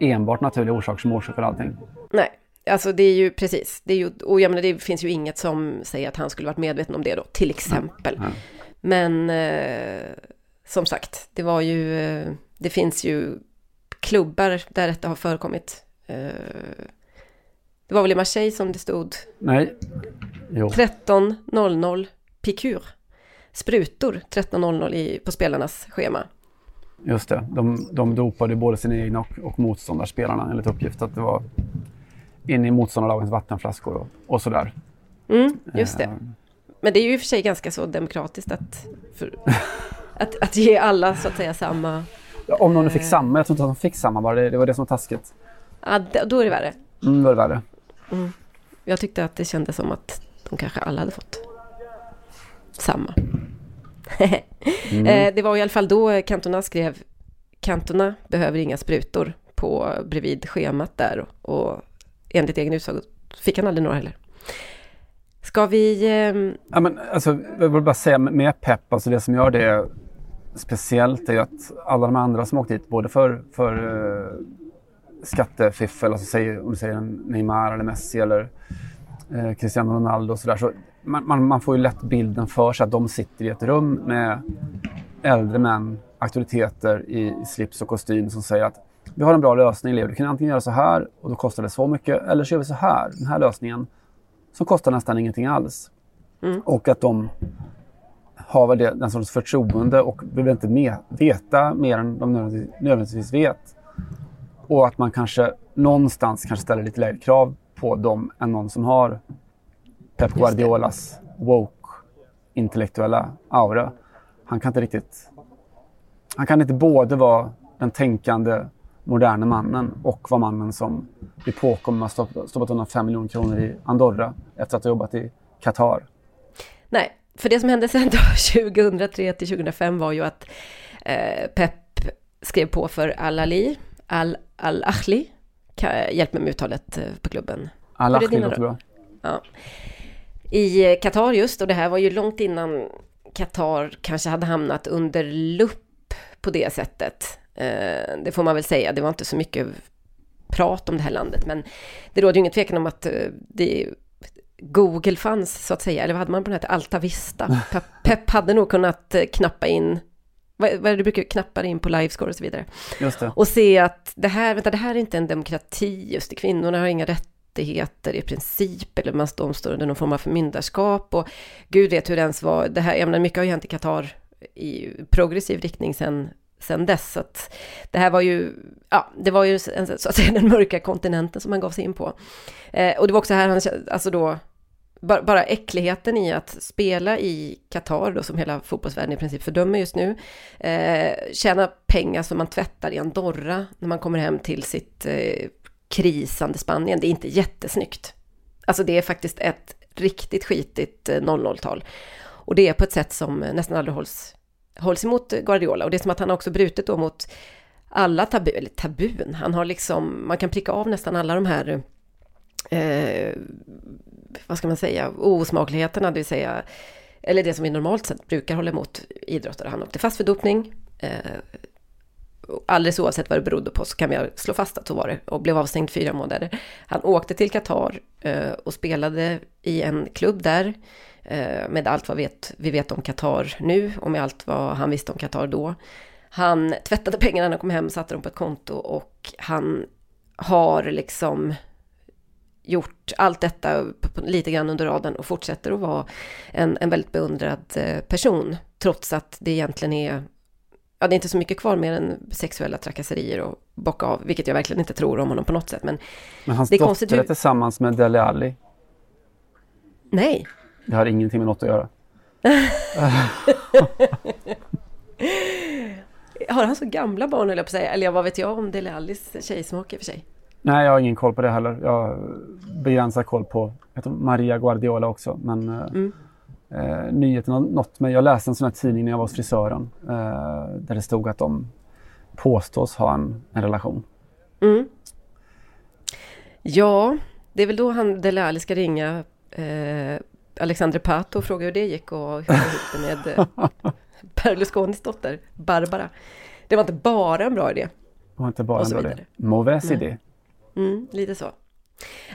Speaker 1: enbart naturliga orsaker som orsakar allting.
Speaker 2: Nej, alltså det är ju precis. Det är ju, och jag menar, det finns ju inget som säger att han skulle varit medveten om det då, till exempel.
Speaker 1: Nej.
Speaker 2: Men eh, som sagt, det var ju, eh, det finns ju klubbar där detta har förekommit. Eh, det var väl i Marseille som det stod
Speaker 1: Nej. Jo.
Speaker 2: 13.00 pikur. Sprutor 13.00 i- på spelarnas schema.
Speaker 1: Just det. De, de dopade både sina egna och, och motståndarspelarna enligt uppgift. Att det var inne i motståndarlagens vattenflaskor och, och sådär.
Speaker 2: Mm, just det.
Speaker 1: Eh,
Speaker 2: Men det är ju i och för sig ganska så demokratiskt att, för, att, att ge alla så att säga samma...
Speaker 1: Ja, om någon nu fick samma. Jag tror inte att de fick samma bara. Det, det var det som var taskigt.
Speaker 2: Ja, då är det värre.
Speaker 1: Mm, det var det värre.
Speaker 2: Mm. Jag tyckte att det kändes som att de kanske alla hade fått samma.
Speaker 1: Mm.
Speaker 2: Eh, det var i alla fall då Cantona skrev Cantona behöver inga sprutor på bredvid schemat där och, enligt egen utsago fick han aldrig några heller. Ska vi... ehm,
Speaker 1: Ja, men, alltså, jag vill bara säga med- Pep, alltså det som gör det speciellt är att alla de andra som åkt dit, både för, för uh, skattefiffel, alltså säg, om du säger Neymar eller Messi eller eh, Cristiano Ronaldo och sådär, så man, man, man får ju lätt bilden för sig att de sitter i ett rum med äldre män, auktoriteter i, i slips och kostym som säger att vi har en bra lösning, Leo. Du kan antingen göra så här och då kostar det så mycket, eller så gör vi så här, den här lösningen, som kostar nästan ingenting alls. Och att de har väl det, den sorts förtroende och vill inte med, veta mer än de nödvändigtvis, nödvändigtvis vet. Och att man kanske någonstans kanske ställer lite lägre krav på dem än någon som har Pep Guardiolas woke intellektuella aura. Han kan inte riktigt... Han kan inte både vara den tänkande moderna mannen och vara mannen som blir påkommen med att ha stoppat, undan 5 miljoner kronor i Andorra efter att ha jobbat i Qatar.
Speaker 2: Nej, för det som hände sen då 2003 till 2005 var ju att eh, Pep skrev på för Al-Ali, Al-Ahli, hjälp mig med uttalet eh, på klubben.
Speaker 1: Al-Ahli låter bra.
Speaker 2: Ja. I eh, Qatar just, och det här var ju långt innan Qatar kanske hade hamnat under lupp på det sättet. Eh, det får man väl säga, det var inte så mycket prat om det här landet, men det råder ju ingen tvekan om att det Google fanns så att säga, eller vad hade man på nätet? Alta Vista. Pep, Pep hade nog kunnat knappa in vad, vad är det du brukar knappa in på livescore och så vidare. Och se att det här, vänta, det här är inte en demokrati, just det, kvinnorna har inga rättigheter i princip, eller man, de står under någon form av förmyndarskap och gud vet hur det ens var, det här, jag menar, mycket har ju hänt i Qatar i progressiv riktning sen sen dess. Så att det här var ju, ja, det var ju en, så att säga den mörka kontinenten som han gav sig in på. Eh, och det var också här han, alltså då, bara, bara äckligheten i att spela i Qatar då, som hela fotbollsvärlden i princip fördömer just nu. Eh, tjäna pengar som man tvättar i Andorra när man kommer hem till sitt eh, krisande Spanien. Det är inte jättesnyggt. Alltså det är faktiskt ett riktigt skitigt eh, 00-tal. Och det är på ett sätt som eh, nästan aldrig hålls, hålls emot Guardiola. Och det är som att han också brutit då mot alla tabu, eller tabun. Han har liksom, man kan pricka av nästan alla de här eh, vad ska man säga, osmakligheterna, det vill säga, eller det som vi normalt sett brukar hålla emot idrottare. Han åkte fast för dopning. Eh, alldeles oavsett vad det berodde på så kan vi slå fast att så var det och blev avstängd fyra månader. Han åkte till Qatar eh, och spelade i en klubb där eh, med allt vad vet, vi vet om Qatar nu och med allt vad han visste om Qatar då. Han tvättade pengarna när han kom hem, satte dem på ett konto och han har liksom gjort allt detta lite grann under raden och fortsätter att vara en, en väldigt beundrad eh, person. Trots att det egentligen är, ja det är inte så mycket kvar mer än sexuella trakasserier och bocka av, vilket jag verkligen inte tror om honom på något sätt. Men,
Speaker 1: men hans
Speaker 2: det är
Speaker 1: dotter
Speaker 2: konstigt
Speaker 1: är tillsammans med Dele Alli?
Speaker 2: Nej.
Speaker 1: Det har ingenting med något att göra.
Speaker 2: har han så gamla barn eller på att säga? Eller vad vet jag om Dele Allis tjejsmak i och för sig?
Speaker 1: Nej, jag har ingen koll på det heller. Jag har begränsad koll på Maria Guardiola också. Men eh,
Speaker 2: Mm.
Speaker 1: Eh, nyheten har nått mig. Jag läste en sån här tidning när jag var hos frisören. Eh, där det stod att de påstås ha en, en relation.
Speaker 2: Mm. Ja, det är väl då han Dele Alli ska ringa eh, Alexandre Pato och fråga hur det gick och hur det med eh, Berlusconis dotter Barbara. Det var inte bara en bra idé.
Speaker 1: Det var inte bara en bra idé. Mauvaise
Speaker 2: Nej.
Speaker 1: idé.
Speaker 2: Mm, lite så.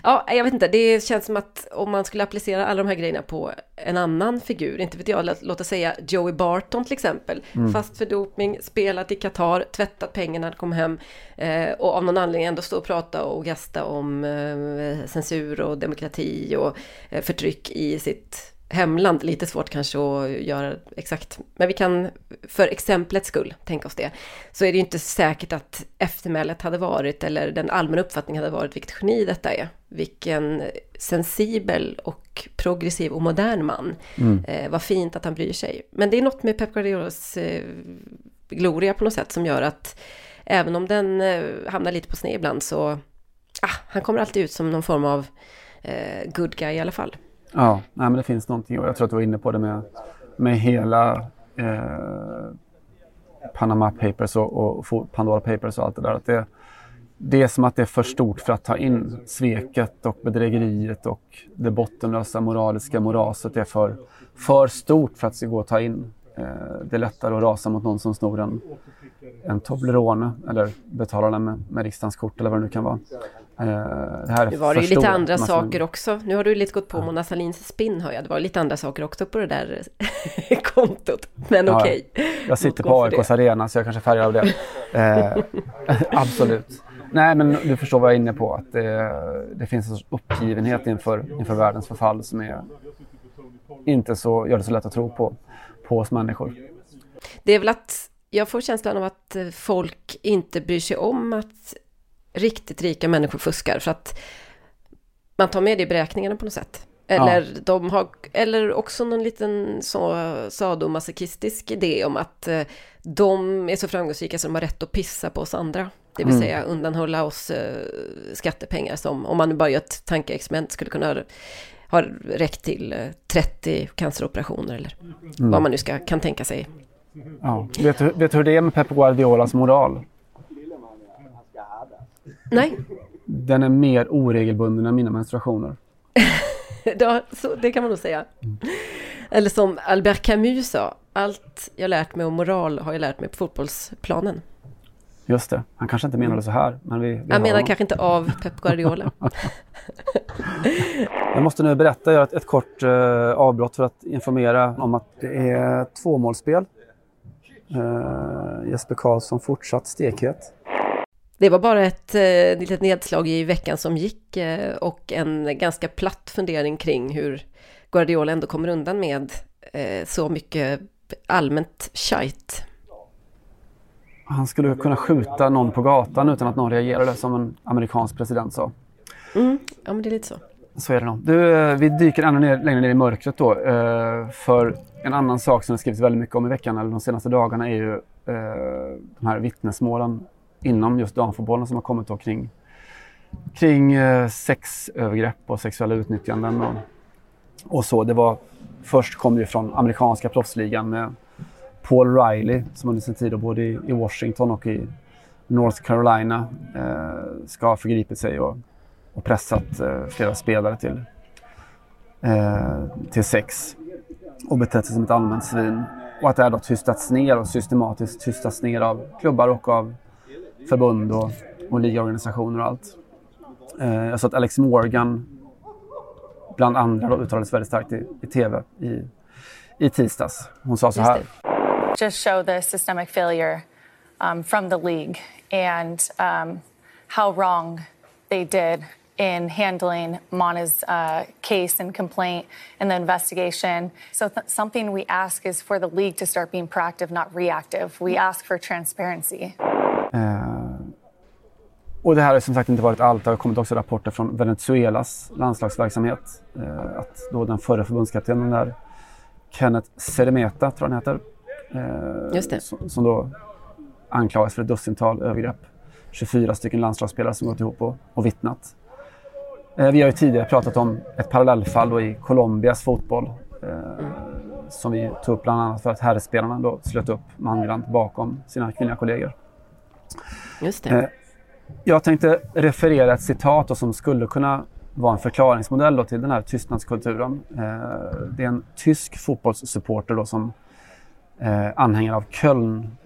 Speaker 2: Ja, jag vet inte, det känns som att om man skulle applicera alla de här grejerna på en annan figur, inte vet jag, låt låt oss säga Joey Barton till exempel,
Speaker 10: Mm.
Speaker 2: fast för dopning, spelat i Qatar, tvättat pengarna när kom hem eh, och av någon anledning ändå stå och prata och gasta om eh, censur och demokrati och eh, förtryck i sitt hemland. Lite svårt kanske att göra exakt, men vi kan för exemplets skull tänka oss det. Så är det ju inte säkert att eftermälet hade varit, eller den allmänna uppfattningen hade varit vilket geni detta är. Vilken sensibel och progressiv och modern man.
Speaker 1: Mm.
Speaker 2: Eh, vad fint att han bryr sig. Men det är något med Pep Guardiolas eh, gloria på något sätt som gör att även om den eh, hamnar lite på sned ibland så, ah, han kommer alltid ut som någon form av eh, good guy i alla fall.
Speaker 1: Ja, nej, men det finns någonting och jag tror att du var inne på det med, med hela eh, Panama Papers och, och Pandora Papers och allt det där. Att det, det är som att det är för stort för att ta in. Sveket och bedrägeriet och det bottenlösa moraliska moraset är för, för stort för att det ska gå att ta in. Eh, det är lättare att rasa mot någon som snor en, en Toblerone eller betalar den med, med riksdagens kort eller vad det nu kan vara. Eh, det
Speaker 2: Nu var det ju lite andra saker också. Nu har du lite gått på Mona Sahlins spinn hör jag. Det var lite andra saker också på det där kontot. Men
Speaker 1: Ja,
Speaker 2: okej.
Speaker 1: Jag sitter på AIKs arena så jag kanske färgar av det. Eh, absolut. Nej men du förstår vad jag är inne på. Att det, det finns en sorts uppgivenhet inför, inför världens förfall som är inte så, gör det så lätt att tro på, på hos människor.
Speaker 2: Det är väl att jag får känslan av att eh, folk inte bryr sig om att riktigt rika människor fuskar för att man tar med det i beräkningarna på något sätt. Eller, ja. de har, eller också någon liten så sadomasochistisk idé om att eh, de är så framgångsrika så de har rätt att pissa på oss andra. Det vill mm. säga undanhålla oss eh, skattepengar som, om man nu bara gör ett tankeexperiment, skulle kunna ha räckt till 30 canceroperationer eller mm. vad man nu ska, kan tänka sig.
Speaker 1: Ja. Vet, du, vet du hur det är med Pep Guardiolas moral?
Speaker 2: Nej.
Speaker 1: Den är mer oregelbunden än mina menstruationer.
Speaker 2: ja, så, det kan man nog säga. Mm. Eller som Albert Camus sa, allt jag lärt mig om moral har jag lärt mig på fotbollsplanen.
Speaker 1: Just det, han kanske inte menade så här. Men vi, vi
Speaker 2: han menar kanske inte av Pep Guardiola.
Speaker 1: jag måste nu berätta, göra ett, ett kort uh, avbrott för att informera om att det är tvåmålsspel. Uh, Jesper Karlsson fortsatt stekhet.
Speaker 2: Det var bara ett eh, litet nedslag i veckan som gick eh, och en ganska platt fundering kring hur Guardiola ändå kommer undan med eh, så mycket allmänt shite.
Speaker 1: Han skulle kunna skjuta någon på gatan utan att någon reagerade som en amerikansk president sa.
Speaker 2: Mm, ja, men det är lite så.
Speaker 1: Så är det nog. Du, vi dyker ännu ner, längre ner i mörkret då. För en annan sak som det skrivits väldigt mycket om i veckan, eller de senaste dagarna, är ju de här vittnesmålen inom just damfotbollen som har kommit då kring, kring eh, sexövergrepp och sexuella utnyttjanden och, och så. Det var, först kom det från amerikanska proffsligan med Paul Riley som under sin tid både i, i Washington och i North Carolina eh, ska ha förgripit sig och, och pressat eh, flera spelare till, eh, till sex och betett sig som ett allmänt svin. Och att det här då tystats ner och systematiskt tystats ner av klubbar och av förbund och, och ligaorganisationer och allt. Eh, jag sa att Alex Morgan bland andra då, uttalades väldigt starkt i, i tv i, i tisdags. Hon sa så här.
Speaker 10: Just show the systemic failure um, from the league and um, how wrong they did in handling Mana's uh, case and complaint and the investigation. So, th- something we ask is for the league to start being proactive, not reactive. We ask for transparency.
Speaker 1: Eh, och det här har som sagt inte varit allt. Det har kommit också rapporter från Venezuelas landslagsverksamhet. Eh, att då den förre förbundskaptenen där, Kenneth Seremeta, tror jag han heter.
Speaker 2: Eh.
Speaker 1: Som, som då anklagas för ett dussintal övergrepp. 24 stycken landslagsspelare som gått ihop och, och vittnat. Eh, vi har ju tidigare pratat om ett parallellfall i Colombias fotboll. Eh, som vi tog upp bland annat för att herrspelarna då slöt upp mangrant bakom sina kvinnliga kollegor.
Speaker 2: Just det. Eh,
Speaker 1: jag tänkte referera ett citat som skulle kunna vara en förklaringsmodell till den här tystnadskulturen. Eh, det är en tysk fotbollssupporter då som eh, anhängare av Köln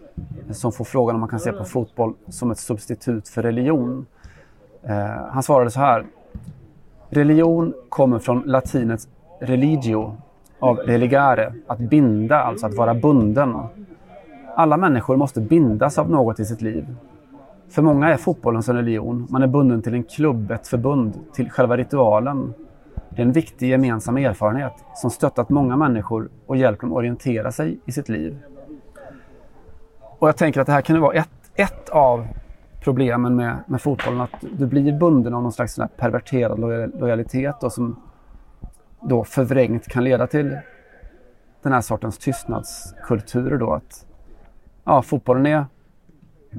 Speaker 1: som får frågan om man kan se på fotboll som ett substitut för religion. Han svarade så här. Religion kommer från latinets religio av religare, att binda, alltså att vara bunden. Alla människor måste bindas av något i sitt liv. För många är fotbollen som religion. Man är bunden till en klubb, ett förbund, till själva ritualen. Det är en viktig gemensam erfarenhet som stöttat många människor och hjälpt dem orientera sig i sitt liv. Och jag tänker att det här kan vara ett, ett av problemen med, med fotbollen, att du blir bunden av någon slags sån perverterad lojalitet då, som då förvrängt kan leda till den här sortens tystnadskulturer då. Att ja, fotbollen är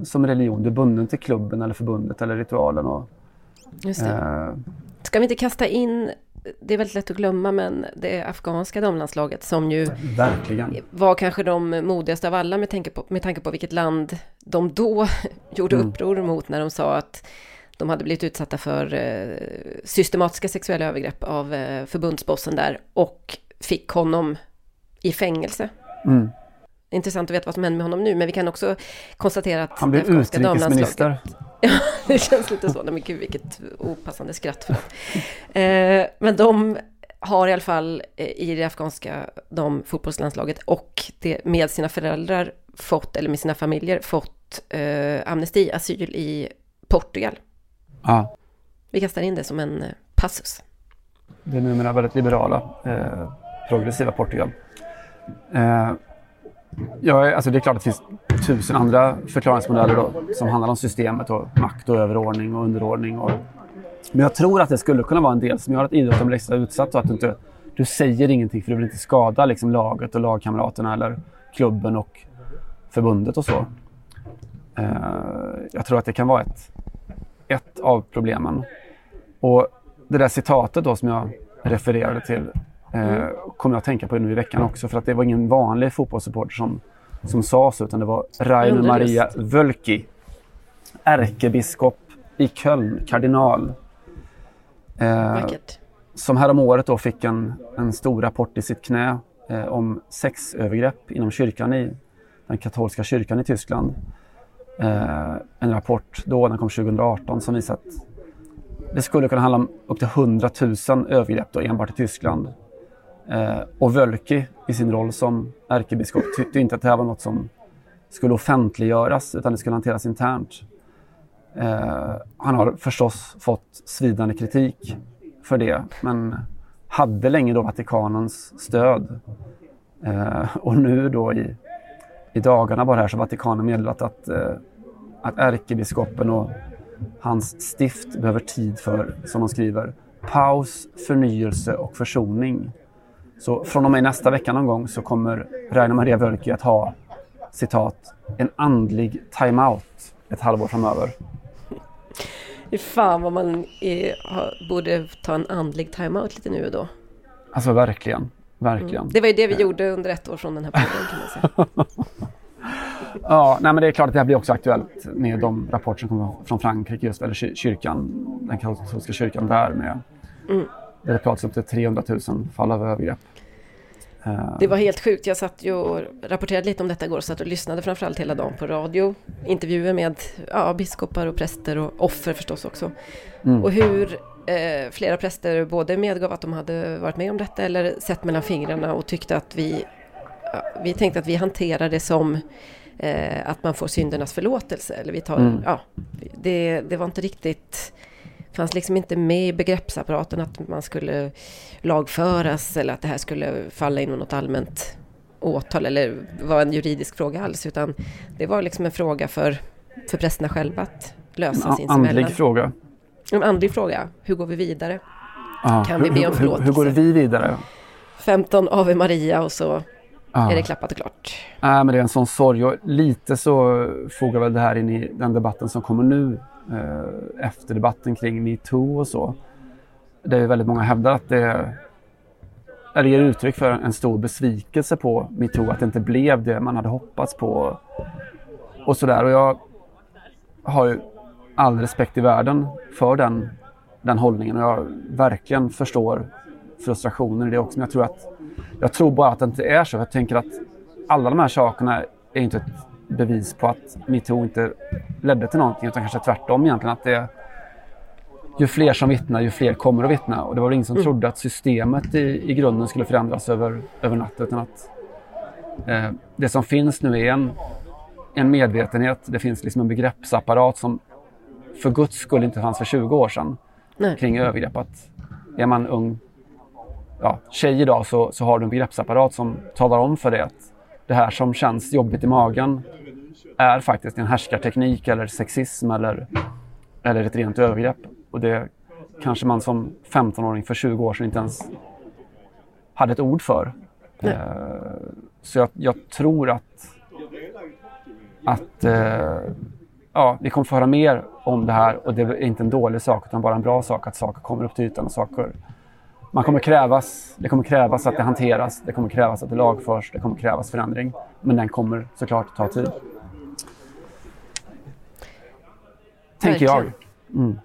Speaker 1: som religion. Du är bunden till klubben eller förbundet eller ritualen. Och,
Speaker 2: Just det. Eh, Ska vi inte kasta in, det är väldigt lätt att glömma, men det afghanska damlandslaget som ju
Speaker 1: verkligen.
Speaker 2: var kanske de modigaste av alla med tanke på, med tanke på vilket land de då gjorde mm. uppror mot när de sa att de hade blivit utsatta för eh, systematiska sexuella övergrepp av eh, förbundsbossen där och fick honom i fängelse.
Speaker 1: Mm
Speaker 2: intressant att veta vad som händer med honom nu, men vi kan också konstatera att...
Speaker 1: Han blir utrikesminister.
Speaker 2: Ja, det känns lite så. Nej, men gud, vilket opassande skratt. För eh, men de har i alla fall eh, i det afghanska de fotbollslandslaget och det, med sina föräldrar fått, eller med sina familjer, fått eh, amnesti, asyl i Portugal.
Speaker 1: Ja.
Speaker 2: Vi kastar in det som en eh, passus.
Speaker 1: Det är numera väldigt liberala, eh, progressiva Portugal. Eh, Ja, alltså det är klart att det finns tusen andra förklaringsmodeller då, som handlar om systemet och makt och överordning och underordning. Och... Men jag tror att det skulle kunna vara en del som gör att idrotten blir extra utsatt och att du inte du säger ingenting för du vill inte skada liksom, laget och lagkamraterna eller klubben och förbundet och så. Eh, jag tror att det kan vara ett, ett av problemen. Och det där citatet då som jag refererade till eh, kommer jag att tänka på nu i veckan också för att det var ingen vanlig fotbollssupporter som, som sa så utan det var Rainer Maria Völki, ärkebiskop i Köln, kardinal. Eh, som häromåret då fick en, en stor rapport i sitt knä eh, om sexövergrepp inom kyrkan i den katolska kyrkan i Tyskland. Eh, en rapport då, den kom 2018, som visar att det skulle kunna handla om upp till 100 000 övergrepp då, enbart i Tyskland. Eh, och Völki i sin roll som ärkebiskop tyckte inte att det här var något som skulle offentliggöras utan det skulle hanteras internt. Eh, han har förstås fått svidande kritik för det men hade länge då Vatikanens stöd. Eh, och nu då i, i dagarna bara här så har Vatikanen meddelat att, eh, att ärkebiskopen och hans stift behöver tid för, som de skriver, paus, förnyelse och försoning. Så från och med nästa vecka någon gång så kommer Rainer Maria Wölki att ha citat, en andlig time-out ett halvår framöver.
Speaker 2: Fan vad man är, borde ta en andlig time-out lite nu och då.
Speaker 1: Alltså verkligen, verkligen. Mm.
Speaker 2: Det var ju det vi gjorde under ett år från den här podden kan man säga.
Speaker 1: ja, nej, men det är klart att det här blir också aktuellt med de rapporter som kommer från Frankrike, just, eller kyrkan, den katolska kyrkan där med mm. Där det pratas upp till 300 000 fall av övergrepp.
Speaker 2: Eh. Det var helt sjukt. Jag satt ju och rapporterade lite om detta igår. Satt och lyssnade framförallt hela dagen på radio. Intervjuer med ja, biskopar och präster och offer förstås också. Mm. Och hur eh, flera präster både medgav att de hade varit med om detta eller sett mellan fingrarna och tyckte att vi, ja, vi tänkte att vi hanterar det som eh, att man får syndernas förlåtelse. Eller vi tar, mm. ja, det, det var inte riktigt fanns liksom inte med i begreppsapparaten att man skulle lagföras eller att det här skulle falla inom något allmänt åtal eller vara en juridisk fråga alls utan det var liksom en fråga för, för prästerna själva att lösa
Speaker 1: en
Speaker 2: sinsemellan.
Speaker 1: andlig fråga?
Speaker 2: En andlig fråga. Hur går vi vidare? Aha, kan vi be om förlåtelse?
Speaker 1: Hur, hur, går vi vidare?
Speaker 2: 15 Ave Maria och så ah. är det klappat och klart.
Speaker 1: Nej, men det är en sån sorg och lite så fogar väl det här in i den debatten som kommer nu Eh, efter debatten kring metoo och så. Där väldigt många hävdar att det eller ger uttryck för en stor besvikelse på metoo, att det inte blev det man hade hoppats på och sådär. Och jag har ju all respekt i världen för den, den hållningen och jag verkligen förstår frustrationen i det också. Men jag tror, att, jag tror bara att det inte är så. Jag tänker att alla de här sakerna är inte ett bevis på att metoo inte ledde till någonting utan kanske tvärtom egentligen att det ju fler som vittnar, ju fler kommer att vittna. Och det var ingen som mm. trodde att systemet i, i grunden skulle förändras över, över natten. Utan att eh, det som finns nu är en, en medvetenhet. Det finns liksom en begreppsapparat som för guds skull inte fanns för 20 år sedan Nej. kring övergrepp. Att är man ung ja, tjej idag så, så har du en begreppsapparat som talar om för dig att det här som känns jobbigt i magen är faktiskt en härskarteknik eller sexism eller, eller ett rent övergrepp. Och det kanske man som 15-åring för 20 år sedan inte ens hade ett ord för. Uh, så jag, jag, tror att, att uh, ja, vi kommer få höra mer om det här och det är inte en dålig sak utan bara en bra sak att saker kommer upp till ytan och saker man kommer krävas, det kommer krävas att det hanteras, det kommer krävas att det lagförs, det kommer krävas förändring. Men den kommer såklart ta tid. Tänker jag. Mm.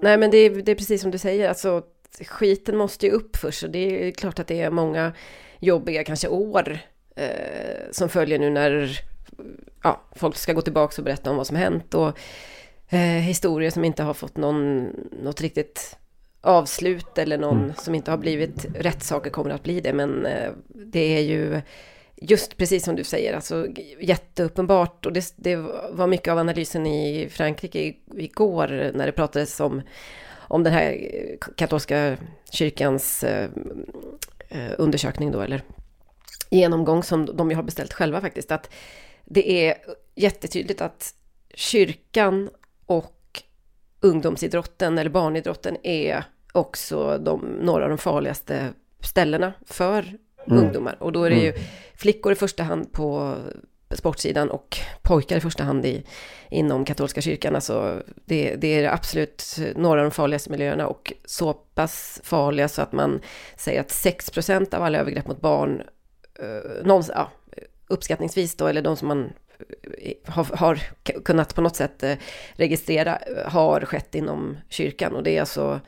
Speaker 2: Nej men det är, det är, precis som du säger, alltså skiten måste ju upp först. Och det är klart att det är många jobbiga, kanske år, eh, som följer nu när ja, folk ska gå tillbaka och berätta om vad som hänt. Och eh, historier som inte har fått någon, något riktigt avslut eller någon mm. som inte har blivit rätt saker kommer att bli det. Men eh, det är ju just precis som du säger, alltså jätteuppenbart. Och det, det var mycket av analysen i Frankrike igår när det pratades om, om den här katolska kyrkans eh, eh undersökning då, eller genomgång som de ju har beställt själva faktiskt. Att det är jättetydligt att kyrkan och ungdomsidrotten eller barnidrotten är också de, några av de farligaste ställena för
Speaker 11: Mm.
Speaker 2: ungdomar. Och då är det ju
Speaker 11: Mm.
Speaker 2: flickor i första hand på sportsidan och pojkar i första hand i, inom katolska kyrkan. Alltså det, det är absolut några av de farligaste miljöerna och så pass farliga så att man säger att 6% av alla övergrepp mot barn, eh, någons, ja, uppskattningsvis då, eller de som man eh, har, har kunnat på något sätt eh, registrera, eh, har skett inom kyrkan. Och det är alltså,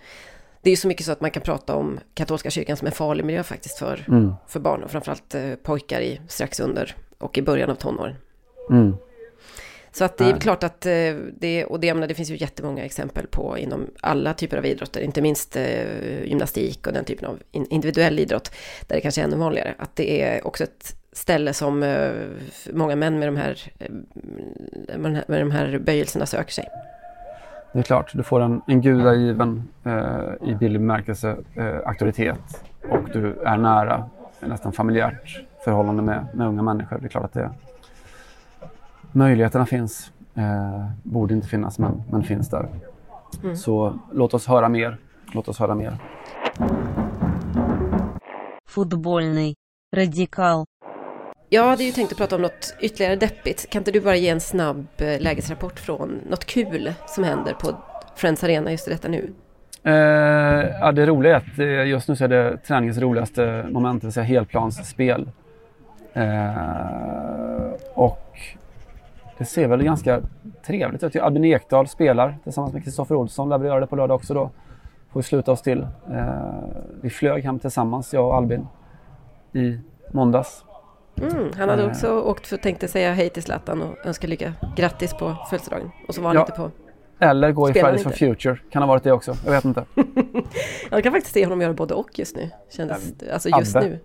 Speaker 2: det är ju så mycket så att man kan prata om katolska kyrkan som en farlig miljö faktiskt för,
Speaker 1: Mm.
Speaker 2: för barn och framförallt eh, pojkar i strax under och i början av tonåren.
Speaker 1: Mm.
Speaker 2: Så att det är klart att eh, det, och det, jag menar, det finns ju jättemånga exempel på inom alla typer av idrotter, inte minst eh, gymnastik och den typen av in, individuell idrott, där det kanske är ännu vanligare, att det är också ett ställe som många män med de här, med de här, med de här böjelserna söker sig.
Speaker 1: Det är klart, du får en, en gudagiven eh, i billig bemärkelse eh, auktoritet och du är nära nästan familjärt förhållande med, med unga människor. Det är klart att det, möjligheterna finns. Eh, borde inte finnas men, men finns där.
Speaker 2: Mm.
Speaker 1: Så låt oss höra mer. Låt oss höra mer.
Speaker 12: Футбольный. Радикал.
Speaker 2: Jag hade ju tänkt att prata om något ytterligare deppigt. Kan inte du bara ge en snabb eh, lägesrapport från något kul som händer på Friends Arena just i detta nu?
Speaker 1: Eh, ja, det roliga är att eh, just nu så är det träningens roligaste moment, det vill säga helplansspel. Eh, och det ser väl ganska trevligt ut. Albin Ekdal spelar tillsammans med Kristoffer Olsson. Lär vi göra det på lördag också då. Får vi sluta oss till. Eh, vi flög hem tillsammans, jag och Albin, i måndags.
Speaker 2: Mm, han hade
Speaker 1: Eh.
Speaker 2: också åkt för tänkte säga hej till Zlatan och önska lycka grattis på födelsedagen. Och så var han
Speaker 1: Ja.
Speaker 2: inte på.
Speaker 1: Eller gå i
Speaker 2: Spelar
Speaker 1: Fridays for? Future. Kan ha varit det också. Jag vet inte.
Speaker 2: Jag kan faktiskt se honom göra både och just nu. Kändes, alltså just
Speaker 1: Abbe.
Speaker 2: nu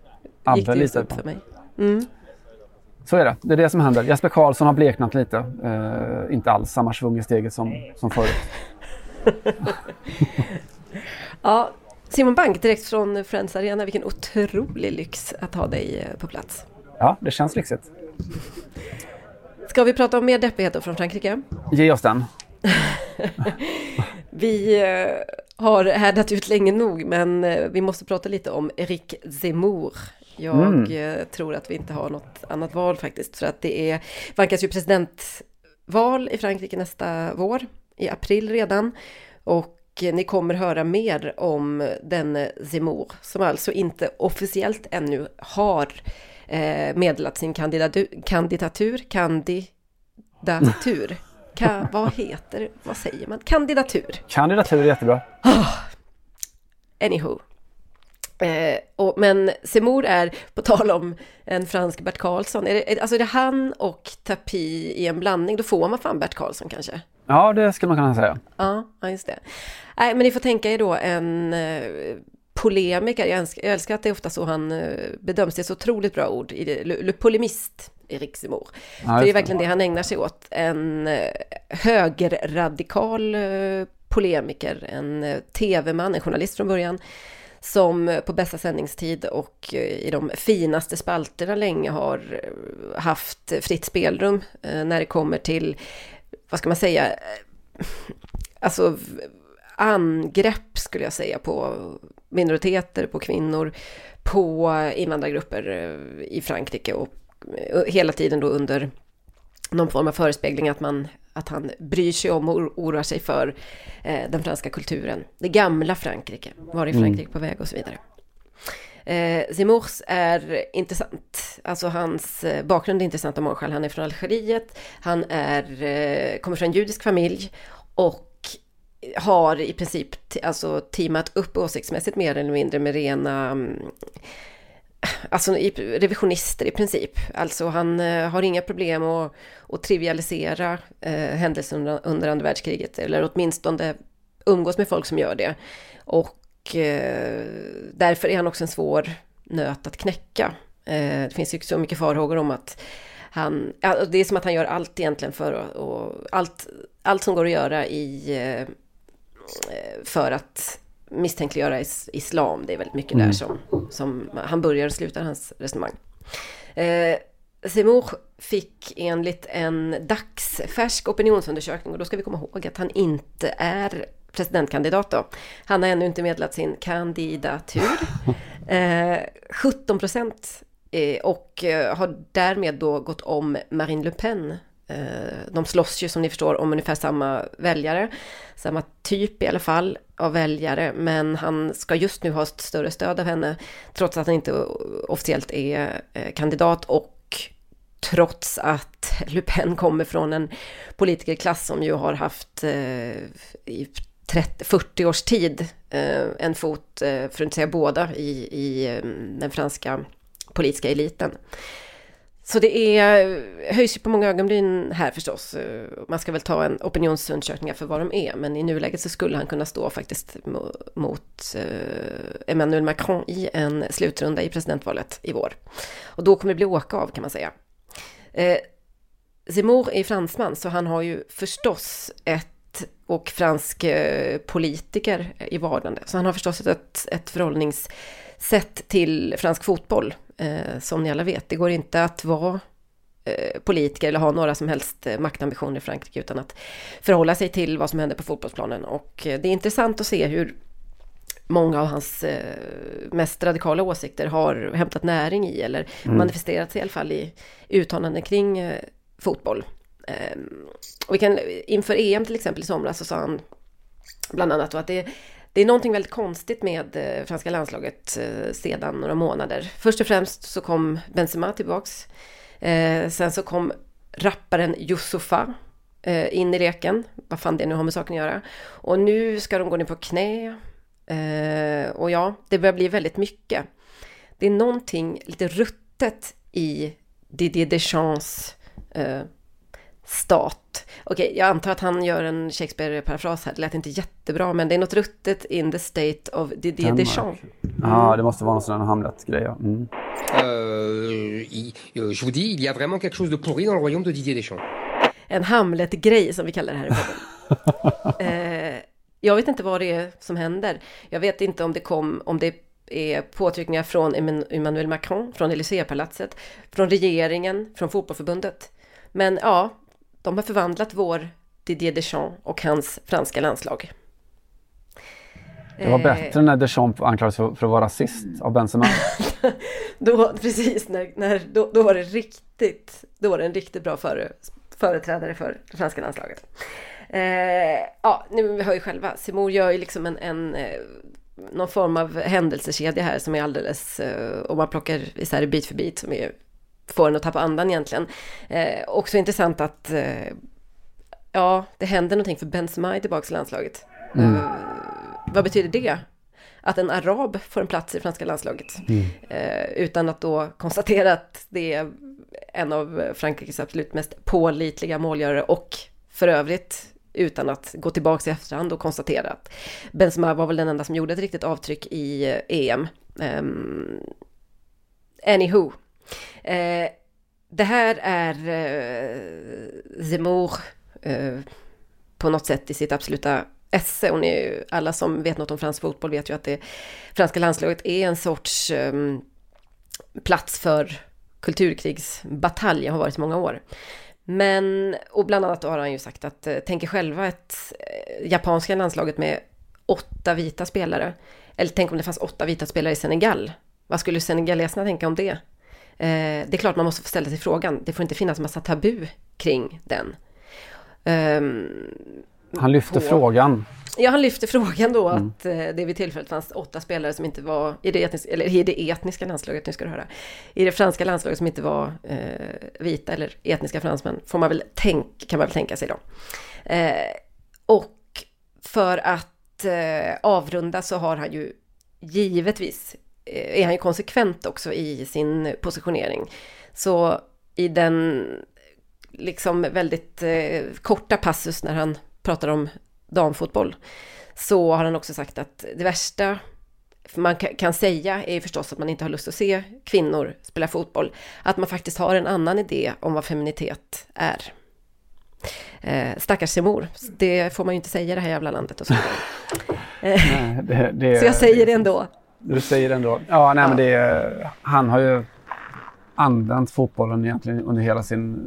Speaker 1: Abbe
Speaker 2: gick det just upp för mig. Mm.
Speaker 1: Så är det. Det är det som händer. Jesper Karlsson har bleknat lite. Eh, inte alls samma svung i steget som, som förut.
Speaker 2: Ja, Simon Bank direkt från Friends Arena. Vilken otrolig lyx att ha dig eh, på plats.
Speaker 1: Ja, det känns lyxigt.
Speaker 2: Ska vi prata om mer deppigheter från Frankrike?
Speaker 1: Ge oss den.
Speaker 2: Vi eh, har härdat ut länge nog, men eh, vi måste prata lite om Eric Zemmour. Jag
Speaker 11: Mm.
Speaker 2: eh, tror att vi inte har något annat val faktiskt, för att det är, vankas ju presidentval i Frankrike nästa vår, i april redan. Och ni kommer höra mer om den Zemmour, som alltså inte officiellt ännu har eh, meddelat sin kandidatur, kandidatur, kandidatur. Ka, vad heter, vad säger man? Kandidatur.
Speaker 1: Kandidatur är jättebra.
Speaker 2: Anywho. Eh, och, men Zemmour är, på tal om en fransk Bert Karlsson, är det, alltså är det han och Tapi i en blandning, då får man fan Bert Karlsson kanske?
Speaker 1: Ja, det skulle man kunna säga.
Speaker 2: Ja, ja just det. Nej, men ni får tänka er då en eh, polemiker, jag älskar, jag älskar att det är ofta så han eh, bedöms, det är ett så otroligt bra ord, i det, le, le polemist, Erik Zemmour.
Speaker 1: Ja,
Speaker 2: det är verkligen det han ägnar sig åt, en eh, högerradikal eh, polemiker, en tv-man, en journalist från början, som på bästa sändningstid och i de finaste spalterna länge har haft fritt spelrum när det kommer till, vad ska man säga, alltså angrepp skulle jag säga på minoriteter, på kvinnor, på invandrargrupper eh, i Frankrike och eh, hela tiden då under någon form av förespegling att, man, att han bryr sig om och or- oroar sig för eh, den franska kulturen. Det gamla Frankrike, var är
Speaker 11: Mm.
Speaker 2: Frankrike på väg och så vidare. Eh, är intressant, alltså hans bakgrund är intressant av många skäl. Han är från Algeriet, han är, eh, kommer från en judisk familj och har i princip alltså teamat upp åsiktsmässigt mer eller mindre med rena mm, Alltså revisionister i princip. Alltså han eh, har inga problem att, att trivialisera eh, händelser under, under andra världskriget. Eller åtminstone umgås med folk som gör det. Och eh, därför är han också en svår nöt att knäcka. Eh, det finns ju så mycket farhågor om att han, det är som att han gör allt egentligen för att, och allt, allt som går att göra i, eh, för att misstänkliggöra is, islam. Det är väldigt mycket
Speaker 11: Mm.
Speaker 2: där som, som han börjar och slutar hans resonemang. Eh, Zemmour fick enligt en dagsfärsk opinionsundersökning, och då ska vi komma ihåg att han inte är presidentkandidat då. Han har ännu inte meddelat sin kandidatur. Eh, 17 procent eh, och eh, har därmed då gått om Marine Le Pen. Eh, de slåss ju som ni förstår om ungefär samma väljare, samma typ i alla fall av väljare, men han ska just nu ha ett större stöd av henne, trots att han inte officiellt är eh, kandidat. Och trots att Le Pen kommer från en politikerklass som ju har haft eh, i 30, 40 års tid en fot, för att inte säga båda, i, i den franska politiska eliten. Så det är, höjs ju på många ögonbryn här förstås. Man ska väl ta en opinionsundersökningar för vad de är, men i nuläget så skulle han kunna stå faktiskt mot eh, Emmanuel Macron i en slutrunda i presidentvalet i vår. Och då kommer det bli åka av kan man säga. Eh, Zemmour är fransman, så han har ju förstås ett och fransk eh, politiker i vardande. Så han har förstås ett, ett förhållningssätt till fransk fotboll, eh, som ni alla vet. Det går inte att vara eh, politiker eller ha några som helst eh, maktambitioner i Frankrike utan att förhålla sig till vad som händer på fotbollsplanen. Och eh, det är intressant att se hur många av hans eh, mest radikala åsikter har hämtat näring i eller
Speaker 1: Mm.
Speaker 2: manifesterat sig i alla fall i uttalanden kring fotboll. Ehm, och vi kan, inför EM till exempel i somras så sa han bland annat då att det, det är någonting väldigt konstigt med eh, franska landslaget eh, sedan några månader. Först och främst så kom Benzema tillbaks. Eh, sen så kom rapparen Youssoufa in i leken. Vad fan det nu har med saken att göra. Och nu ska de gå ner på knä. Och ja, det börjar bli väldigt mycket. Det är någonting lite ruttet i Didier Deschamps stat. Okej, jag antar att han gör en Shakespeare-parafras här. Det lät inte jättebra, men det är något ruttet in the state of Didier
Speaker 1: Danmark.
Speaker 2: Deschamps.
Speaker 1: Ja, det måste vara någon sån här Hamlet-grej. Ja. Mm.
Speaker 11: Euh, je vous dis, il y a vraiment quelque chose de pourri dans le royaume de Didier Deschamps.
Speaker 2: En Hamlet-grej som vi kallar det här i podden. eh, jag vet inte vad det är som händer. Jag vet inte om det kom, om det är påtryckningar från Emmanuel Macron, från Élysée-palatset, från regeringen, från fotbollförbundet. Men ja, de har förvandlat vår Didier Deschamps och hans franska landslag.
Speaker 1: Det var
Speaker 2: Eh,
Speaker 1: bättre när Deschamps anklagades för, för att vara rasist av Benzema.
Speaker 2: Då, precis, när, när, då, då var det riktigt, då var det en riktigt bra före, företrädare för det franska landslaget. Eh, ja, nu vi hör ju själva, Simor gör ju liksom en, en eh, någon form av händelsekedja här som är alldeles, eh, om man plockar isär bit för bit, som är, får en att tappa andan egentligen. Eh, också intressant att, eh, ja, det händer någonting för Benzema är tillbaka i landslaget.
Speaker 1: Mm.
Speaker 2: Eh, vad betyder det? Att en arab får en plats i det franska landslaget.
Speaker 1: Mm.
Speaker 2: Eh, utan att då konstatera att det är en av Frankrikes absolut mest pålitliga målgörare och för övrigt utan att gå tillbaka i efterhand och konstatera att Benzema var väl den enda som gjorde ett riktigt avtryck i eh, EM. Um, anywho. Eh, det här är eh, Zemmour eh, på något sätt i sitt absoluta esse. Och ni, alla som vet något om fransk fotboll vet ju att det franska landslaget är en sorts eh, plats för kulturkrigsbatalj, har varit i många år. Men, och bland annat har han ju sagt att eh, tänker själva ett eh, japanska landslaget med åtta vita spelare. Eller tänk om det fanns åtta vita spelare i Senegal. Vad skulle senegaleserna tänka om det? Eh, det är klart man måste få ställa sig frågan. Det får inte finnas massa tabu kring den. Ehm,
Speaker 1: Han lyfte
Speaker 2: på-
Speaker 1: frågan.
Speaker 2: Ja, han lyfte frågan då
Speaker 1: Mm.
Speaker 2: att eh, det vid tillfället fanns åtta spelare som inte var i det, etniska, eller i det etniska landslaget, nu ska du höra. I det franska landslaget som inte var eh, vita eller etniska fransmän, får man väl tänk, kan man väl tänka sig då. Eh, och för att eh, avrunda så har han ju givetvis, är han ju konsekvent också i sin positionering. Så i den liksom väldigt eh, korta passus när han pratar om damfotboll så har han också sagt att det värsta man ka- kan säga är förstås att man inte har lust att se kvinnor spela fotboll. Att man faktiskt har en annan idé om vad feminitet är. Eh, stackars Simor, det får man ju inte säga i det här jävla landet och så. vidare. Eh,
Speaker 1: Nej, det, det,
Speaker 2: så jag säger det ändå.
Speaker 1: Du säger ändå. Ja, nej, men det, han har ju använt fotbollen egentligen under hela sin,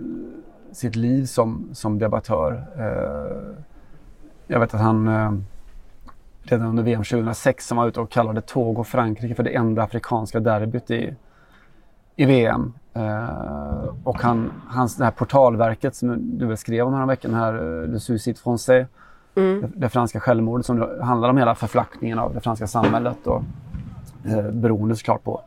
Speaker 1: sitt liv som, som debattör. Eh, jag vet att han eh, redan under VM 2006 som var ute och kallade Togo Frankrike för det enda afrikanska derbyt i, i VM. Eh, och han, hans, det här portalverket som du väl skrev om häromveckan här, Le Suicide Français,
Speaker 2: Mm.
Speaker 1: det, det franska självmordet som handlar om hela förflackningen av det franska samhället och eh, beroende såklart på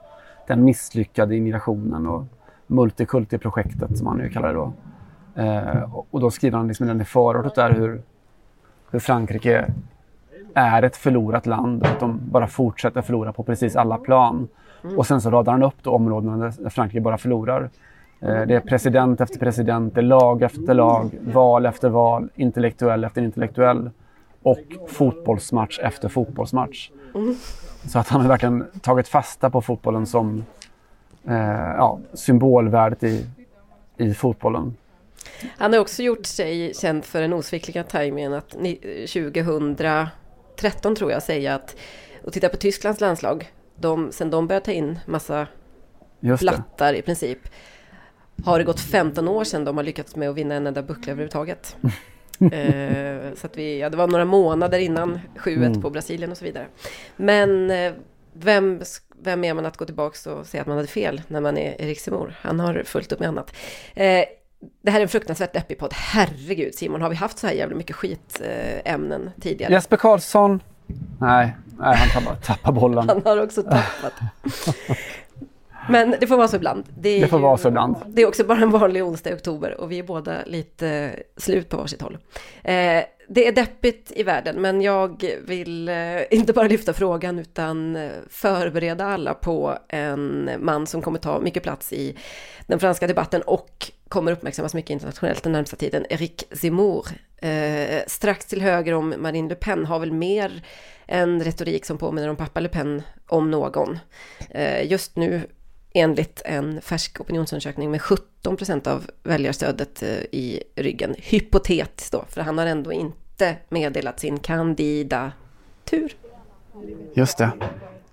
Speaker 1: den misslyckade immigrationen och multikulti-projektet som han nu kallar det då. Eh, och, då skriver han liksom den i förordet där hur, hur Frankrike är ett förlorat land och att de bara fortsätter förlora på precis alla plan.
Speaker 2: Mm.
Speaker 1: Och sen så radar han upp då områdena där där Frankrike bara förlorar. Eh, Det är president efter president, det är lag efter lag, val efter val, intellektuell efter intellektuell och fotbollsmatch efter fotbollsmatch. Så att han har verkligen tagit fasta på fotbollen som eh, ja, symbolvärdet i, i fotbollen.
Speaker 2: Han har också gjort sig känd för den osvikliga tajmingen att ni- 2013 tror jag säga att och titta på Tysklands landslag. De, sen de började ta in massa blattar i princip har det gått 15 år sedan de har lyckats med att vinna en enda buckla överhuvudtaget. eh, så att vi, ja, det var några månader innan 7-1
Speaker 1: Mm.
Speaker 2: på Brasilien och så vidare. Men eh, vem, vem är man att gå tillbaka och säga att man hade fel när man är Erik Simor? Han har fullt upp med annat. Eh, det här är en fruktansvärt deppig podd. Herregud Simon, har vi haft så här jävla mycket skitämnen ämnen tidigare?
Speaker 1: Jesper Karlsson. Nej, nej han tappar, tappar bollen.
Speaker 2: Han har också tappat. Men det får vara så ibland. är
Speaker 1: Det får
Speaker 2: ju-
Speaker 1: vara så ibland.
Speaker 2: Det är också bara en vanlig onsdag i oktober och vi är båda lite slut på varsitt håll. Eh, det är deppigt i världen men jag vill eh, inte bara lyfta frågan utan eh, förbereda alla på en man som kommer ta mycket plats i den franska debatten och kommer uppmärksammas mycket internationellt den närmsta tiden. Eric Zemmour, eh, strax till höger om Marine Le Pen, har väl mer en retorik som påminner om pappa Le Pen om någon. Eh, just nu enligt en färsk opinionsundersökning med 17 procent av väljarstödet eh, i ryggen. Hypotetiskt då, för han har ändå inte meddelat sin kandidatur.
Speaker 1: Just det.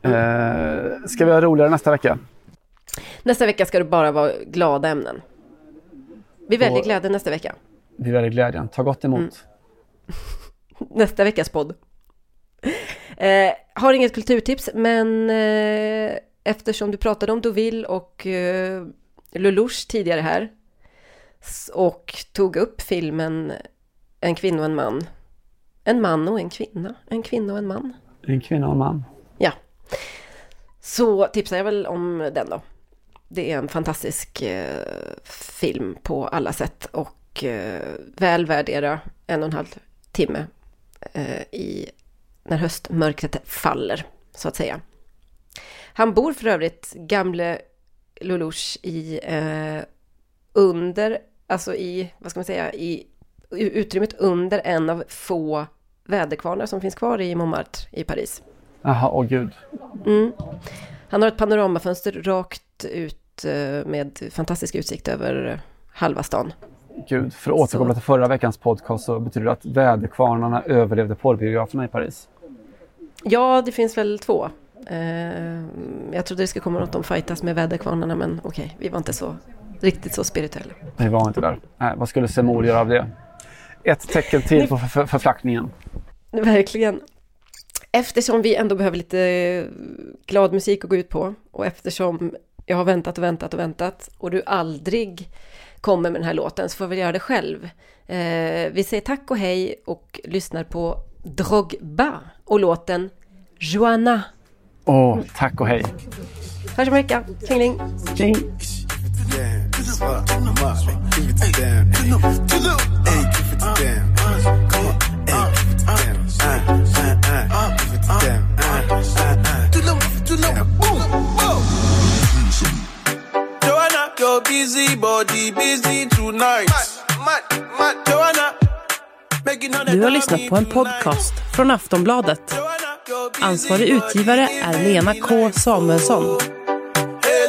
Speaker 1: Eh, ska vi ha roligare nästa vecka?
Speaker 2: Nästa vecka ska det bara vara glada ämnen. Vi väljer glädje nästa vecka.
Speaker 1: Vi väljer glädjen. Ta gott emot.
Speaker 2: Mm. Nästa veckas podd. Eh, har inget kulturtips, men eh, eftersom du pratade om Deauville och eh, Lelouch tidigare här och tog upp filmen En kvinna och en man. En man och en kvinna, en kvinna och en man.
Speaker 1: En kvinna och en man.
Speaker 2: Ja. Så tipsar jag väl om den då. Det är en fantastisk eh, film på alla sätt och eh, väl värd era en och en halv timme eh, i när höstmörkret faller, så att säga. Han bor för övrigt, gamle Lelouch, i eh, under, alltså i, vad ska man säga, i utrymmet under en av få väderkvarnar som finns kvar i Montmartre i Paris.
Speaker 1: Jaha, åh gud.
Speaker 2: Mm. Han har ett panoramafönster rakt ut eh, med fantastisk utsikt över eh, halva stan.
Speaker 1: Gud, för att återkoppla till förra veckans podcast så betyder det att väderkvarnarna överlevde porrbiograferna i Paris.
Speaker 2: Ja, det finns väl två. Eh, jag trodde det skulle komma något om fightas med väderkvarnarna, men okej, vi var inte så riktigt så spirituella.
Speaker 1: Vi var inte där. Nej, vad skulle Semor göra av det? Ett tecken till på för, för, förflackningen.
Speaker 2: Verkligen. Eftersom vi ändå behöver lite glad musik att gå ut på och eftersom jag har väntat och väntat och väntat och du aldrig kommer med den här låten så får väl göra det själv. Eh, vi säger tack och hej och lyssnar på Drogba och låten Joanna.
Speaker 1: Åh, tack och hej.
Speaker 2: Hörs om en vecka. Tjingeling!
Speaker 1: Tjing!
Speaker 13: Joanna, your busy body busy tonight.
Speaker 14: Du har lyssnat på en podcast från Aftonbladet. Ansvarig utgivare är Lena K. Samuelsson.
Speaker 13: Hey